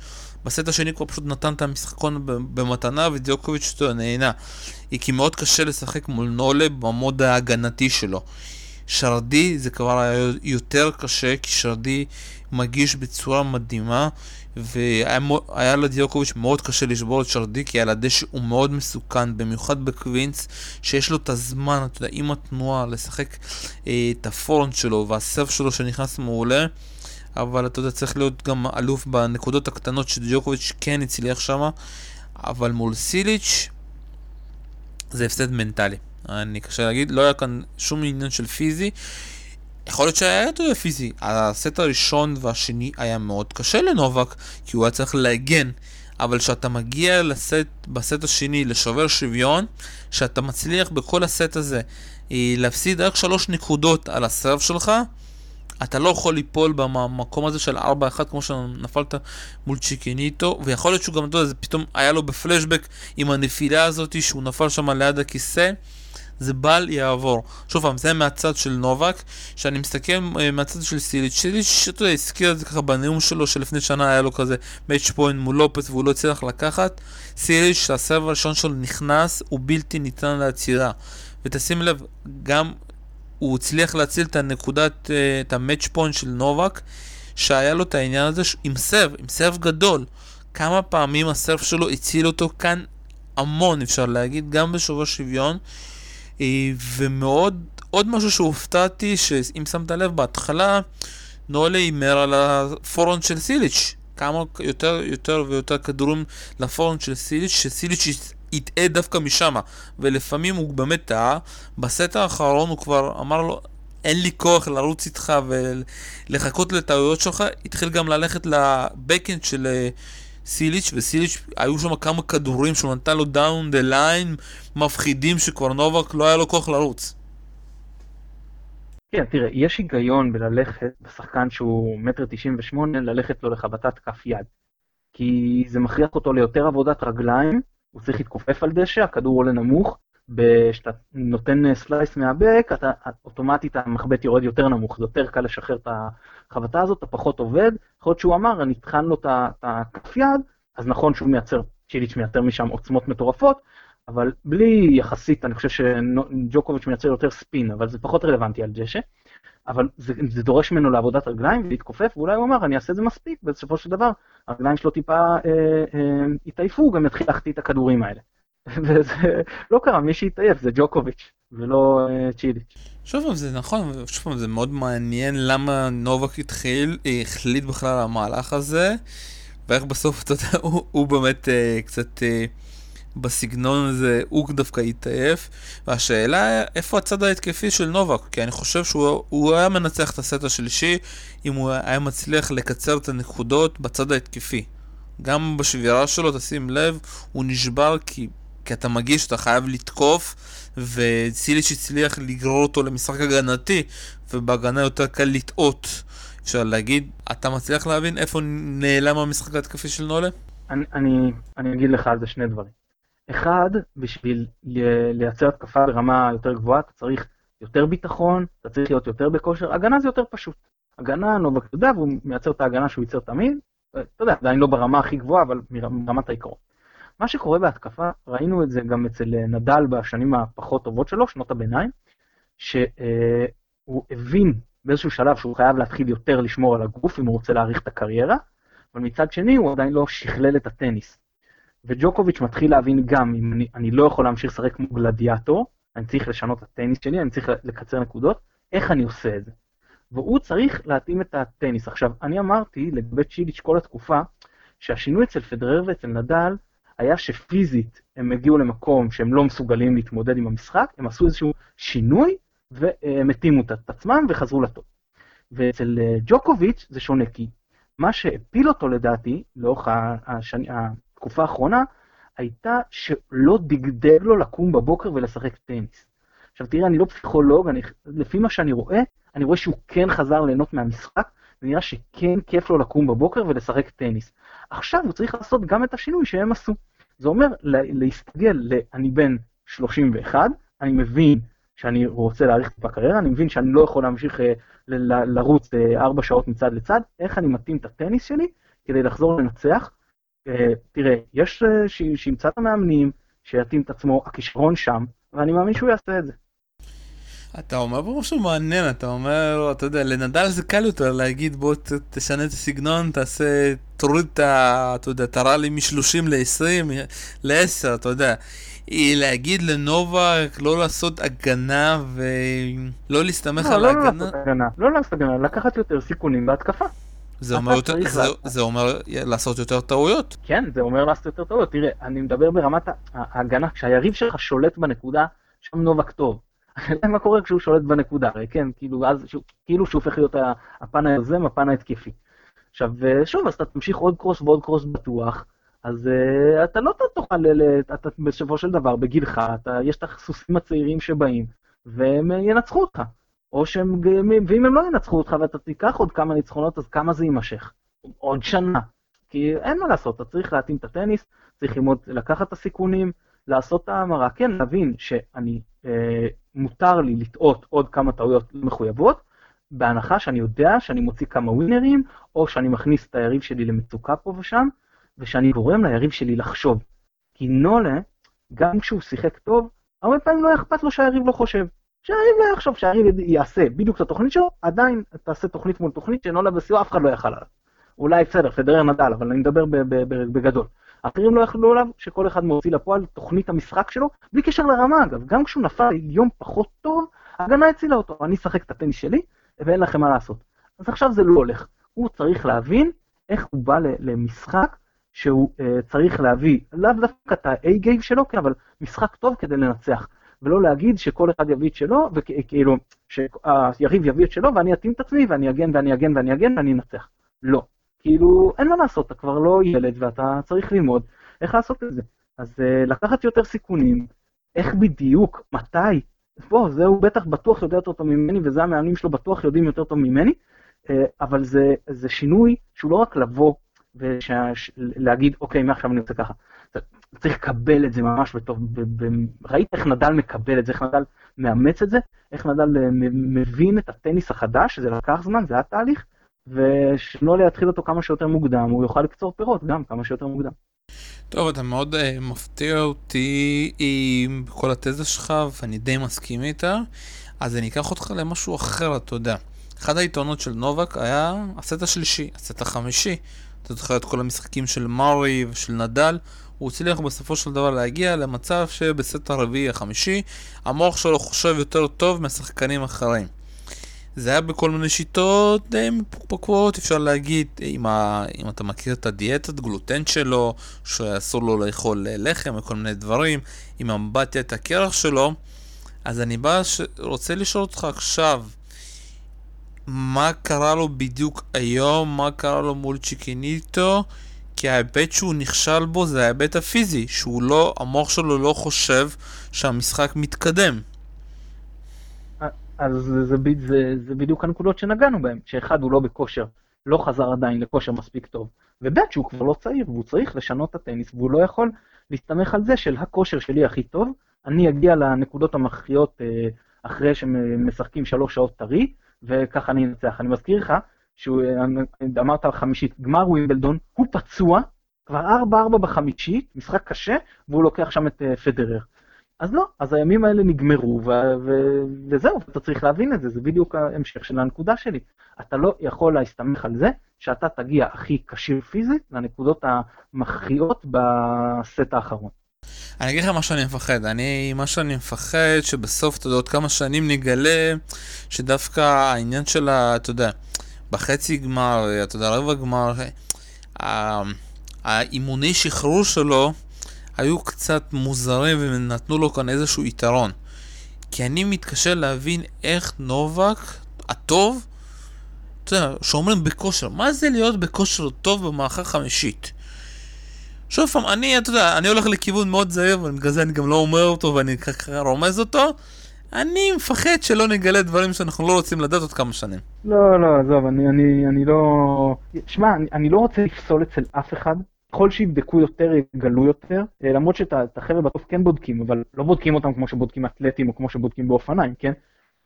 בסט השני כבר פשוט נתן את המשחקון במתנה, ודיוקוביץ', אתה יודע, נהנה. כי מאוד קשה לשחק מול נולה במוד ההגנתי שלו. שרדי זה כבר היה יותר קשה, כי שרדי מגיש בצורה מדהימה, והיה לדיוקוביץ' מאוד קשה לשבור את שרדי, כי על הדשא הוא מאוד מסוכן, במיוחד בקווינס, שיש לו את הזמן, אתה יודע, עם התנועה, לשחק אה, את הפורנט שלו והסרף שלו שנכנס מעולה. אבל אתה יודע, צריך להיות גם אלוף בנקודות הקטנות שדיוקוביץ' כן הצליח שם, אבל מול סיליץ' זה הפסד מנטלי. אני קשה להגיד, לא היה כאן שום עניין של פיזי. יכול להיות שהיה יותר פיזי. הסט הראשון והשני היה מאוד קשה לנובק, כי הוא היה צריך להגן. אבל כשאתה מגיע לסט, בסט השני לשובר שוויון, שאתה מצליח בכל הסט הזה אה, להפסיד רק שלוש נקודות על ה serve שלך, אתה לא יכול ליפול במקום הזה של 4-1 כמו שנפלת מול צ'קינאטו, ויכול להיות שהוא גם, אתה יודע, זה פתאום היה לו בפלשבק עם הנפילה הזאת שהוא נפל שם ליד הכיסא. זה בל יעבור. שוב פעם, זה מהצד של נובק, שאני מסתכל אה, מהצד של סיליץ', סיליץ', אתה יודע, הזכיר את זה ככה בנאום שלו, שלפני שנה היה לו כזה match point מול לופז והוא לא הצליח לקחת. סיליץ', שה serve הראשון שלו נכנס, הוא בלתי ניתן לעצירה. ותשים לב, גם הוא הצליח להציל את הנקודת, אה, את ה match point של נובק, שהיה לו את העניין הזה עם serve, עם serve גדול. כמה פעמים ה serve שלו הציל אותו כאן המון, אפשר להגיד, גם בשובר שוויון. אה, ומאוד, עוד משהו שהופתעתי, שאם שמת לב בהתחלה, נולה הימר על הפורון של סיליץ'. כמה יותר, יותר ויותר כדורים לפורון של סיליץ', שסיליץ' יטעה דווקא משם, ולפעמים הוא באמת טעה. בסט האחרון הוא כבר אמר לו, אין לי כוח לרוץ איתך ולחכות לטעויות שלך, התחיל גם ללכת לבקאנד של אה, סיליץ', וסיליץ', היו שם כמה כדורים שהוא נתן לו down the line מפחידים שכבר נובק לא היה לו כוח לרוץ. כן, תראה, יש היגיון בללכת בשחקן שהוא מטר תשעים ושמונה, ללכת לו לחבטת כף יד. כי זה מכריח אותו ליותר עבודת רגליים, הוא צריך להתכופף על דשא, הכדור עולה נמוך, כשאתה נותן slice מה back, אתה אוטומטית המחבט יורד יותר נמוך, זה יותר קל לשחרר את החבטה הזאת, אתה פחות עובד. יכול להיות שהוא אמר, אני אטחן לו את הכף יד, אז נכון שהוא מייצר, צ'יליץ' מייצר משם עוצמות מטורפות, אבל בלי יחסית, אני חושב שג'וקוביץ' מייצר יותר ספין, אבל זה פחות רלוונטי על דשא. אבל זה, זה דורש ממנו לעבודת רגליים ולהתכופף, ואולי הוא אמר, אני אעשה את זה מספיק, ובסופו של דבר הרגליים שלו טיפה אה, אה, יתעייפו, הוא גם יתחיל להחטיא את הכדורים האלה. וזה לא קרה, מי שהתעייף זה ג'וקוביץ', ולא אה, צ'יליץ'. שוב פעם, זה נכון, שוב פעם, זה מאוד מעניין למה נובק התחיל, החליט בכלל על המהלך הזה, ואיך בסוף, אתה יודע, הוא, הוא באמת אה, קצת... אה, בסגנון הזה הוא דווקא התעייף, והשאלה איפה הצד ההתקפי של נובק, כי אני חושב שהוא היה מנצח את הסט השלישי אם הוא היה מצליח לקצר את הנקודות בצד ההתקפי. גם בשבירה שלו, תשים לב, הוא נשבר כי, כי אתה מגיש שאתה חייב לתקוף, וסיליץ' הצליח לגרור אותו למשחק הגנתי, ובהגנה יותר קל לטעות. אפשר להגיד, אתה מצליח להבין איפה נעלם המשחק ההתקפי של נולה? אני, אני, אני אגיד לך על זה שני דברים. אחד, בשביל לייצר התקפה ברמה יותר גבוהה, אתה צריך יותר ביטחון, אתה צריך להיות יותר בכושר, הגנה זה יותר פשוט. הגנה, נובק יודע, והוא מייצר את ההגנה שהוא ייצר תמיד, אתה יודע, עדיין לא ברמה הכי גבוהה, אבל מרמת העיקרון. מה שקורה בהתקפה, ראינו את זה גם אצל נדל בשנים הפחות טובות שלו, שנות הביניים, שהוא הבין באיזשהו שלב שהוא חייב להתחיל יותר לשמור על הגוף אם הוא רוצה להאריך את הקריירה, אבל מצד שני הוא עדיין לא שכלל את הטניס. וג'וקוביץ' מתחיל להבין גם אם אני, אני לא יכול להמשיך לשחק כמו גלדיאטור, אני צריך לשנות את הטניס שלי, אני צריך לקצר נקודות, איך אני עושה את זה? והוא צריך להתאים את הטניס. עכשיו, אני אמרתי לגבי צ'יליץ' כל התקופה, שהשינוי אצל פדרר ואצל נדל היה שפיזית הם הגיעו למקום שהם לא מסוגלים להתמודד עם המשחק, הם עשו איזשהו שינוי והם התאימו את עצמם וחזרו לטוב. ואצל אה, ג'וקוביץ' זה שונה, כי מה שהפיל אותו לדעתי, לאורך השני, התקופה האחרונה, הייתה שלא דגדג לו לקום בבוקר ולשחק טניס. עכשיו תראה, אני לא פסיכולוג, אני, לפי מה שאני רואה, אני רואה שהוא כן חזר ליהנות מהמשחק, ונראה שכן כיף לו לקום בבוקר ולשחק טניס. עכשיו הוא צריך לעשות גם את השינוי שהם עשו. זה אומר להסתגל ל... אני בן 31, אני מבין שאני רוצה להאריך את הקריירה, אני מבין שאני לא יכול להמשיך אה, ל- לרוץ אה, ארבע שעות מצד לצד, איך אני מתאים את הטניס שלי כדי לחזור לנצח. אה, תראה, יש שימצא את המאמנים, שיתאים את עצמו, הכישרון שם, ואני מאמין שהוא יעשה את זה. אתה אומר פה משהו מעניין, אתה אומר, אתה יודע, לנדל זה קל יותר להגיד בוא תשנה את הסגנון, תעשה, תוריד את ה... אתה יודע, את הרלי מ-30 ל-20, ל-10, אתה יודע. היא להגיד לנובק לא לעשות הגנה ולא להסתמך לא, על לא ההגנה. לא לעשות הגנה, לא לעשות הגנה, לקחת יותר סיכונים בהתקפה. זה אומר, יותר, זה, זה אומר לעשות יותר טעויות. כן, זה אומר לעשות יותר טעויות. תראה, אני מדבר ברמת ההגנה, כשהיריב שלך שולט בנקודה, שם נובק טוב. מה קורה כשהוא שולט בנקודה, הרי כן, כאילו, אז, שהוא, כאילו שהוא הופך להיות הפן היוזם, הפן ההתקפי. עכשיו, שוב, אז אתה תמשיך עוד קרוס ועוד קרוס בטוח, אז uh, אתה לא תוכל, אתה בסופו של דבר, בגילך, אתה, יש את הסוסים הצעירים שבאים, והם ינצחו אותך. או שהם, ואם הם לא ינצחו אותך ואתה תיקח עוד כמה ניצחונות, אז כמה זה יימשך? עוד שנה. כי אין מה לעשות, אתה צריך להתאים את הטניס, צריך ללמוד לקחת את הסיכונים, לעשות את ההמרה. כן, להבין שאני, אה, מותר לי לטעות עוד כמה טעויות מחויבות, בהנחה שאני יודע שאני מוציא כמה ווינרים, או שאני מכניס את היריב שלי למצוקה פה ושם, ושאני גורם ליריב שלי לחשוב. כי נולה, גם כשהוא שיחק טוב, הרבה פעמים לא אכפת לו שהיריב לא חושב. שהיריב לא יחשוב שהיריב יעשה בדיוק את התוכנית שלו, עדיין תעשה תוכנית מול תוכנית שנולה בסיוע אף אחד לא יכל עליו. אולי בסדר, פדרר נדל, אבל אני מדבר בגדול. אחרים לא יכלו עליו שכל אחד מוציא לפועל תוכנית המשחק שלו, בלי קשר לרמה אגב. גם כשהוא נפל יום פחות טוב, ההגנה הצילה אותו. אני אשחק את הטניס שלי, ואין לכם מה לעשות. אז עכשיו זה לא הולך. הוא צריך להבין איך הוא בא למשחק שהוא uh, צריך להביא, לאו דווקא את ה-A-Game שלו, כן, אבל משחק טוב כדי לנצח. ולא להגיד שכל אחד יביא את שלו, וכאילו, שהיריב יביא את שלו ואני אתאים את עצמי ואני אגן ואני אגן ואני אגן ואני אנצח. לא. כאילו, אין מה לעשות, אתה כבר לא ילד ואתה צריך ללמוד איך לעשות את זה. אז uh, לקחת יותר סיכונים, איך בדיוק, מתי, בוא, זה הוא בטח בטוח יודע יותר טוב ממני, וזה המאמנים שלו בטוח יודעים יותר טוב ממני, uh, אבל זה, זה שינוי שהוא לא רק לבוא ולהגיד, אוקיי, מעכשיו אני עושה ככה. צריך לקבל את זה ממש בטוב. ראית איך נדל מקבל את זה, איך נדל מאמץ את זה, איך נדל אה, מבין את הטניס החדש, זה לקח זמן, זה היה תהליך, ושלא להתחיל אותו כמה שיותר מוקדם, הוא יוכל לקצור פירות גם כמה שיותר מוקדם. טוב, אתה מאוד uh, מפתיע אותי עם כל התזה שלך, ואני די מסכים איתה. אז אני אקח אותך למשהו אחר, אתה יודע. אחד היתרונות של נובק היה הסט השלישי, הסט החמישי. אתה זוכר את כל המשחקים של מארי ושל נדל, הוא הצליח בסופו של דבר להגיע למצב שבסט הרביעי החמישי, המוח שלו חושב יותר טוב משחקנים אחרים. זה היה בכל מיני שיטות די מפוקפקות, אפשר להגיד, אם, ה... אם אתה מכיר את הדיאטת גלוטן שלו, שאסור לו לאכול לחם וכל מיני דברים, עם אמבטיית הקרח שלו, אז אני בא, ש... רוצה לשאול אותך עכשיו, מה קרה לו בדיוק היום, מה קרה לו מול צ'יקיניטו, כי ההיבט שהוא נכשל בו זה ההיבט הפיזי, שהוא לא, המוח שלו לא חושב שהמשחק מתקדם. אז זה, זה, זה, זה בדיוק הנקודות שנגענו בהן, שאחד הוא לא בכושר, לא חזר עדיין לכושר מספיק טוב, וב' שהוא כבר לא צעיר, והוא צריך לשנות את הטניס, והוא לא יכול להסתמך על זה של הכושר שלי הכי טוב, אני אגיע לנקודות המכריעות אה, אחרי שמשחקים שלוש שעות טרי, וככה אני אנצח. אני מזכיר לך, שהוא, אמרת על חמישית, גמר ווימבלדון, הוא פצוע, כבר 4-4 בחמישית, משחק קשה, והוא לוקח שם את uh, פדרר. אז לא, אז הימים האלה נגמרו, ו- ו- וזהו, אתה צריך להבין את זה, זה בדיוק ההמשך של הנקודה שלי. אתה לא יכול להסתמך על זה שאתה תגיע הכי כשיר פיזית לנקודות המכריעות בסט האחרון. אני אגיד לך מה שאני מפחד, אני, מה שאני מפחד שבסוף, אתה יודע, עוד כמה שנים נגלה שדווקא העניין של ה... אתה יודע, בחצי גמר, אתה יודע, רבע גמר, האימוני שחרור שלו היו קצת מוזרים ונתנו לו כאן איזשהו יתרון. כי אני מתקשה להבין איך נובק, הטוב, אתה יודע, שאומרים בכושר, מה זה להיות בכושר טוב במערכה חמישית? שוב פעם, אני, אתה יודע, אני הולך לכיוון מאוד זהיר, ובגלל זה אני גם לא אומר אותו ואני ככה רומז אותו. אני מפחד שלא נגלה דברים שאנחנו לא רוצים לדעת עוד כמה שנים. לא, לא, עזוב, אני, אני, אני לא... שמע, אני, אני לא רוצה לפסול אצל אף אחד. ככל שיבדקו יותר, יגלו יותר. אה, למרות שאת החבר'ה בסוף כן בודקים, אבל לא בודקים אותם כמו שבודקים אתלטים או כמו שבודקים באופניים, כן?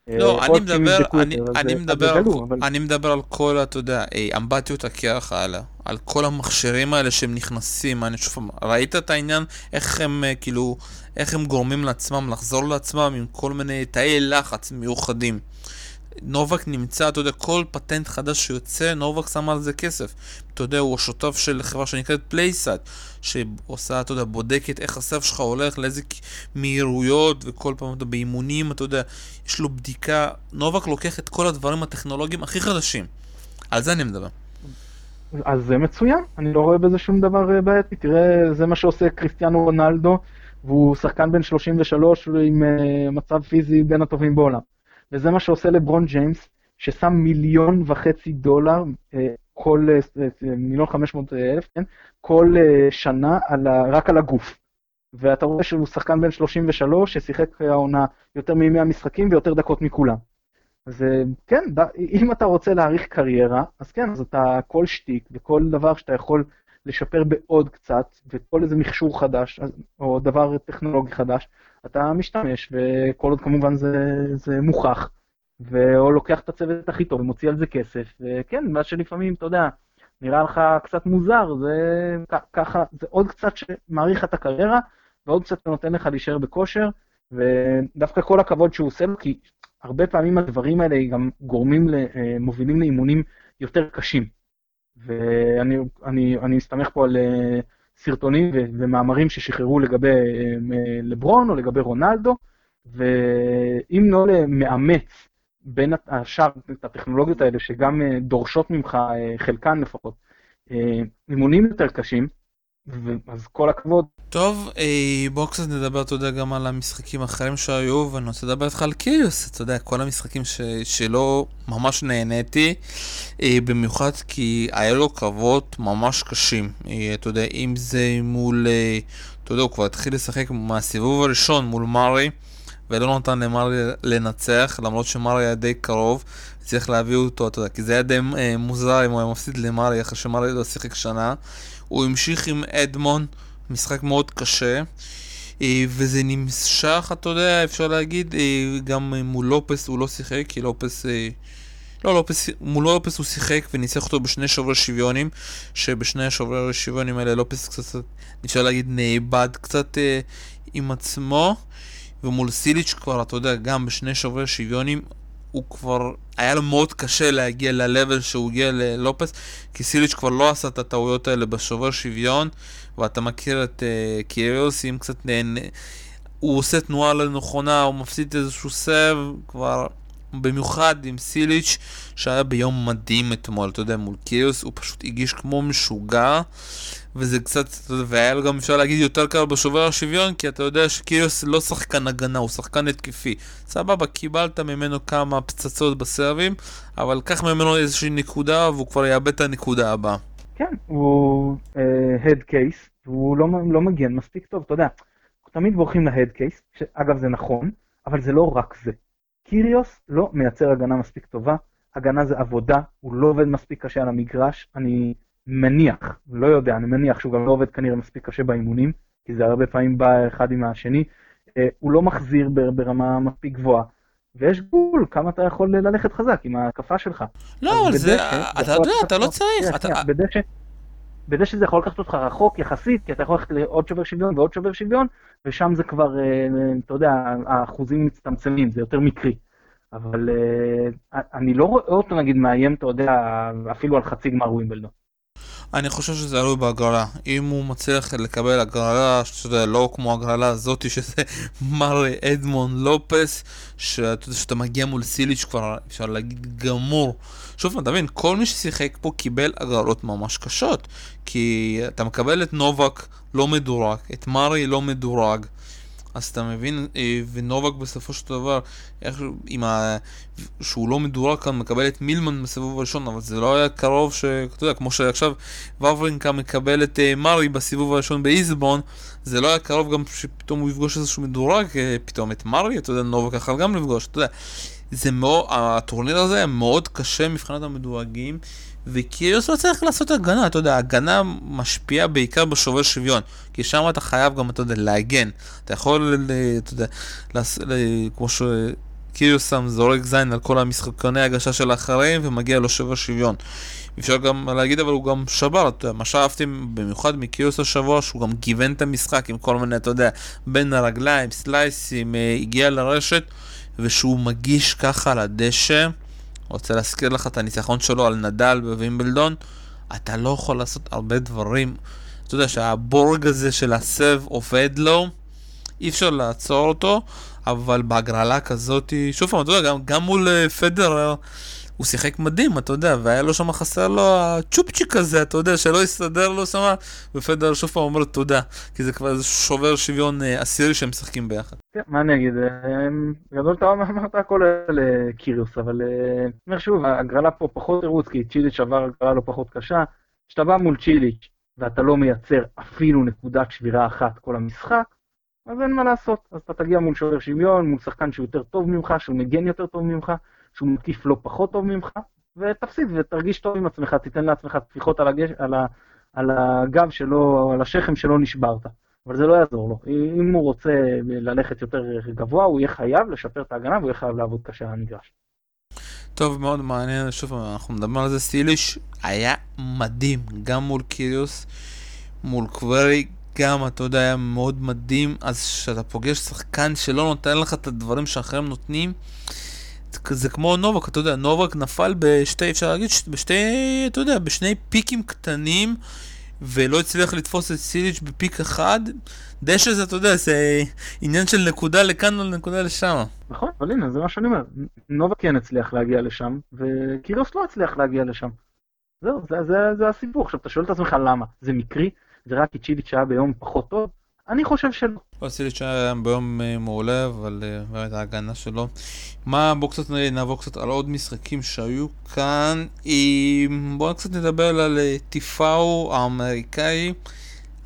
לא, אה, אני להיות שהם מדבר, אני, יותר, אני, אה, מדבר על, יגלו, אבל- אני מדבר על כל, אתה יודע, אמבטיות הקרח האלה, על כל המכשירים האלה שהם נכנסים, אני שוב ראית את העניין, איך הם כאילו, איך הם גורמים לעצמם לחזור לעצמם עם כל מיני תאי לחץ מיוחדים. נובק נמצא, אתה יודע, כל פטנט חדש שיוצא, נובק שם על זה כסף. אתה יודע, הוא השותף של חברה שנקראת פלייסאט, שעושה, אתה יודע, בודקת איך הסף שלך הולך, לאיזה מהירויות, וכל פעם, אתה באימונים, אתה יודע, יש לו בדיקה. נובק לוקח את כל הדברים הטכנולוגיים הכי חדשים. על זה אני מדבר. אז זה מצוין, אני לא רואה בזה שום דבר אה, בעייתי. תראה, זה מה שעושה קריסטיאנו רונלדו, והוא שחקן בן 33 עם אה, מצב פיזי בין הטובים בעולם. וזה מה שעושה לברון ג'יימס, ששם מיליון וחצי דולר, אה, כל, אה, אה, מיליון חמש מאות אלף, כן? כל שנה על ה, רק על הגוף. ואתה רואה שהוא שחקן בן 33 ששיחק העונה יותר מ-100 משחקים ויותר דקות מכולם. אז כן, אם אתה רוצה להאריך קריירה, אז כן, אז אתה כל שטיק וכל דבר שאתה יכול לשפר בעוד קצת, וכל איזה מכשור חדש, או דבר טכנולוגי חדש, אתה משתמש, וכל עוד כמובן זה, זה מוכח, או לוקח את הצוות הכי טוב ומוציא על זה כסף, וכן, מה שלפעמים, אתה יודע, נראה לך קצת מוזר, זה ככה, זה עוד קצת שמאריך את הקריירה, ועוד קצת נותן לך להישאר בכושר, ודווקא כל הכבוד שהוא עושה כי הרבה פעמים הדברים האלה גם גורמים, אה, מובילים לאימונים יותר קשים. ואני אני, אני מסתמך פה על אה, סרטונים ומאמרים ששחררו לגבי אה, לברון או לגבי רונלדו, ואם לא מאמץ בין השאר את הטכנולוגיות האלה, שגם אה, דורשות ממך, חלקן לפחות, אימונים יותר קשים, אז כל הכבוד. טוב, אה, בואו קצת נדבר, אתה יודע, גם על המשחקים האחרים שהיו, ואני רוצה לדבר איתך על קיריוס, אתה יודע, כל המשחקים ש... שלא ממש נהניתי, אה, במיוחד כי היה לו קרבות ממש קשים, אה, אתה יודע, אם זה מול, אתה יודע, הוא כבר התחיל לשחק מהסיבוב הראשון מול מארי, ולא נתן למארי לנצח, למרות שמארי היה די קרוב, צריך להביא אותו, אתה יודע, כי זה היה די מוזר אם הוא היה מפסיד למארי אחרי שמארי לא שיחק שנה. הוא המשיך עם אדמון, משחק מאוד קשה, אה, וזה נמשך, אתה יודע, אפשר להגיד, אה, גם מול לופס הוא לא שיחק, כי לופס... אה, לא, לופס, מול לופס הוא שיחק וניצח אותו בשני שוברי שוויונים, שבשני השוברי השוויונים האלה לופס קצת, אפשר להגיד, נאבד קצת עם עצמו, ומול סיליץ' כבר, אתה יודע, גם בשני שוברי שוויונים, הוא כבר, היה לו מאוד קשה להגיע ל-level שהוא הגיע ללופס, כי סיליץ' כבר לא עשה את הטעויות האלה בשובר שוויון, ואתה מכיר את uh, קיריוס, אם קצת נהנה, הוא עושה תנועה לא נכונה, הוא מפסיד איזשהו סב, כבר במיוחד עם סיליץ', שהיה ביום מדהים אתמול, אתה יודע, מול קיריוס, הוא פשוט הגיש כמו משוגע, וזה קצת, והיה לו גם אפשר להגיד יותר קל בשובר השוויון, כי אתה יודע שקיריוס לא שחקן הגנה, הוא שחקן התקפי. סבבה, קיבלת ממנו כמה פצצות בסרבים, אבל קח ממנו איזושהי נקודה, והוא כבר יאבד את הנקודה הבאה. כן, הוא הד קייס, והוא לא, לא מגן מספיק טוב, אתה יודע, תמיד בורחים להד קייס, שאגב זה נכון, אבל זה לא רק זה. קיריוס לא מייצר הגנה מספיק טובה, הגנה זה עבודה, הוא לא עובד מספיק קשה על המגרש, אני מניח, לא יודע, אני מניח שהוא גם לא עובד כנראה מספיק קשה באימונים, כי זה הרבה פעמים בא אחד עם השני, אה, הוא לא מחזיר ברמה מספיק גבוהה. ויש גבול כמה אתה יכול ללכת חזק עם ההתקפה שלך. לא, אבל זה, אתה יודע, אתה לא צריך. בדשא, בדשא זה יכול לקחת אותך רחוק יחסית, כי אתה יכול ללכת לעוד שובר שוויון ועוד שובר שוויון, ושם זה כבר, אתה יודע, האחוזים מצטמצמים, זה יותר מקרי. אבל אני לא רואה אותו נגיד מאיים, אתה יודע, אפילו על חצי גמר ווימבלדון. אני חושב שזה עלוי בהגרלה. אם הוא מצליח לקבל הגרלה, שאתה יודע, לא כמו הגרלה הזאתי, שזה מר אדמון לופס, שאתה יודע, שאתה מגיע מול סיליץ' כבר, אפשר להגיד, גמור. שוב, אתה מבין, כל מי ששיחק פה קיבל הגרלות ממש קשות. כי אתה מקבל את נובק לא מדורג, את מארי לא מדורג. אז אתה מבין, אה, ונובק בסופו של דבר, איך, עם ה... שהוא לא מדורג כאן, מקבל את מילמן בסיבוב הראשון, אבל זה לא היה קרוב ש... אתה יודע, כמו שעכשיו וברינקה מקבל את uh, מרי בסיבוב הראשון באיזבון, זה לא היה קרוב גם שפתאום הוא יפגוש איזשהו מדורג, אה, פתאום את מרי, אתה יודע, נובק יכול גם לפגוש, אתה יודע. זה מאוד, הטורניר הזה היה מאוד קשה מבחינת המדורגים. וקיריוס לא צריך לעשות הגנה, אתה יודע, הגנה משפיעה בעיקר בשובר שוויון, כי שם אתה חייב גם, אתה יודע, להגן. אתה יכול, אתה יודע, לס... כמו שקיריוס שם זורק זין על כל המשחקוני הגשה של האחרים ומגיע לו שובר שוויון. אפשר גם להגיד, אבל הוא גם שבר, אתה יודע, מה שאהבתי במיוחד מקיריוס השבוע, שהוא גם גיוון את המשחק עם כל מיני, אתה יודע, בין הרגליים, סלייסים, אה, הגיע לרשת, ושהוא מגיש ככה על הדשא. רוצה להזכיר לך את הניצחון שלו על נדל בווימבלדון, אתה לא יכול לעשות הרבה דברים. אתה יודע שהבורג הזה של הסב עובד לו, אי אפשר לעצור אותו, אבל בהגרלה כזאת, שוב פעם, אתה יודע, גם, גם מול uh, פדרר, הוא שיחק מדהים, אתה יודע, והיה לו שם חסר לו הצ'ופצ'יק הזה, אתה יודע, שלא יסתדר לו שם, ופדר שוב פעם אומר תודה, כי זה כבר שובר שוויון אה, עשירי שהם משחקים ביחד. כן, מה אני אגיד, אה, גדול אתה אמרת הכל אבל אה, אני אומר שוב, הגרלה פה פחות תירוץ, כי צ'יליץ' עבר הגרלה לא פחות קשה, כשאתה בא מול צ'יליץ' ואתה לא מייצר אפילו נקודת שבירה אחת כל המשחק, אז אין מה לעשות, אז אתה תגיע מול שובר שוויון, מול שחקן שהוא יותר טוב ממך, שהוא מגן יותר טוב ממך, שהוא מתקיף לא פחות טוב ממך, ותפסיד ותרגיש טוב עם עצמך, תיתן לעצמך טפיחות על, הגש, על, ה, על הגב שלו, על השכם שלא נשברת. אבל זה לא יעזור לו. אם הוא רוצה ללכת יותר גבוה, הוא יהיה חייב לשפר את ההגנה והוא יהיה חייב לעבוד קשה על המגרש. טוב, מאוד מעניין, שוב אנחנו מדברים על זה, סטיליש היה מדהים, גם מול קיריוס, מול קוורי, גם, אתה יודע, היה מאוד מדהים, אז כשאתה פוגש שחקן שלא נותן לך את הדברים שאחרים נותנים, זה כמו נובק, אתה יודע, נובק נפל בשתי, אפשר להגיד, בשתי, אתה יודע, בשני פיקים קטנים, ולא הצליח לתפוס את סיליץ' בפיק אחד. דשא זה, אתה יודע, זה עניין של נקודה לכאן או נקודה לשם. נכון, אבל הנה, זה מה שאני אומר. נובק כן הצליח להגיע לשם, וקירוס לא הצליח להגיע לשם. זהו, זה, זה, זה הסיפור. עכשיו, אתה שואל את עצמך למה. זה מקרי? זה רק כי צ'יליץ' היה ביום פחות טוב? אני חושב שלא. וסיליץ' היה ביום אה, מעולה, אבל אה, באמת ההגנה שלו. מה, בואו קצת נעבור קצת על עוד משחקים שהיו כאן. בואו קצת נדבר על אה, טיפאו האמריקאי.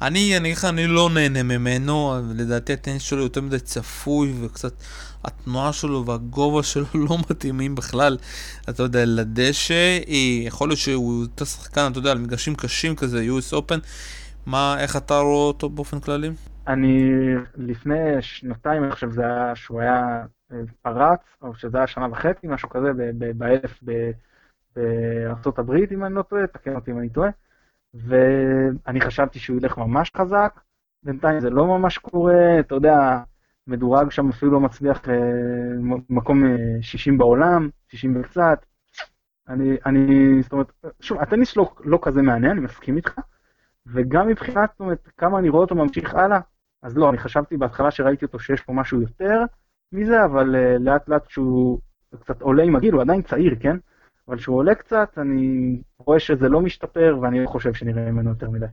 אני, אני אגיד לך, אני לא נהנה ממנו, לדעתי הטניס שלו יותר מדי צפוי וקצת התנועה שלו והגובה שלו לא מתאימים בכלל, אתה יודע, לדשא. יכול להיות שהוא יותר שחקן, אתה יודע, על מגרשים קשים כזה, US Open. מה, איך אתה רואה אותו באופן כללי? אני לפני שנתיים, אני חושב שזה היה, שהוא היה אה, פרץ, או שזה היה שנה וחצי, משהו כזה, באלף בארצות הברית, אם אני לא טועה, תקן אותי אם אני טועה, ואני חשבתי שהוא ילך ממש חזק, בינתיים זה לא ממש קורה, אתה יודע, מדורג שם אפילו לא מצליח אה, מקום 60 אה, בעולם, 60 וקצת. אני, אני, זאת אומרת, שוב, הטניס לא, לא כזה מעניין, אני מסכים איתך, וגם מבחינת, זאת אומרת, כמה אני רואה אותו ממשיך הלאה, אז לא, אני חשבתי בהתחלה שראיתי אותו שיש פה משהו יותר מזה, אבל uh, לאט לאט כשהוא קצת עולה עם הגיל, הוא עדיין צעיר, כן? אבל כשהוא עולה קצת, אני רואה שזה לא משתפר, ואני לא חושב שנראה ממנו יותר מדי.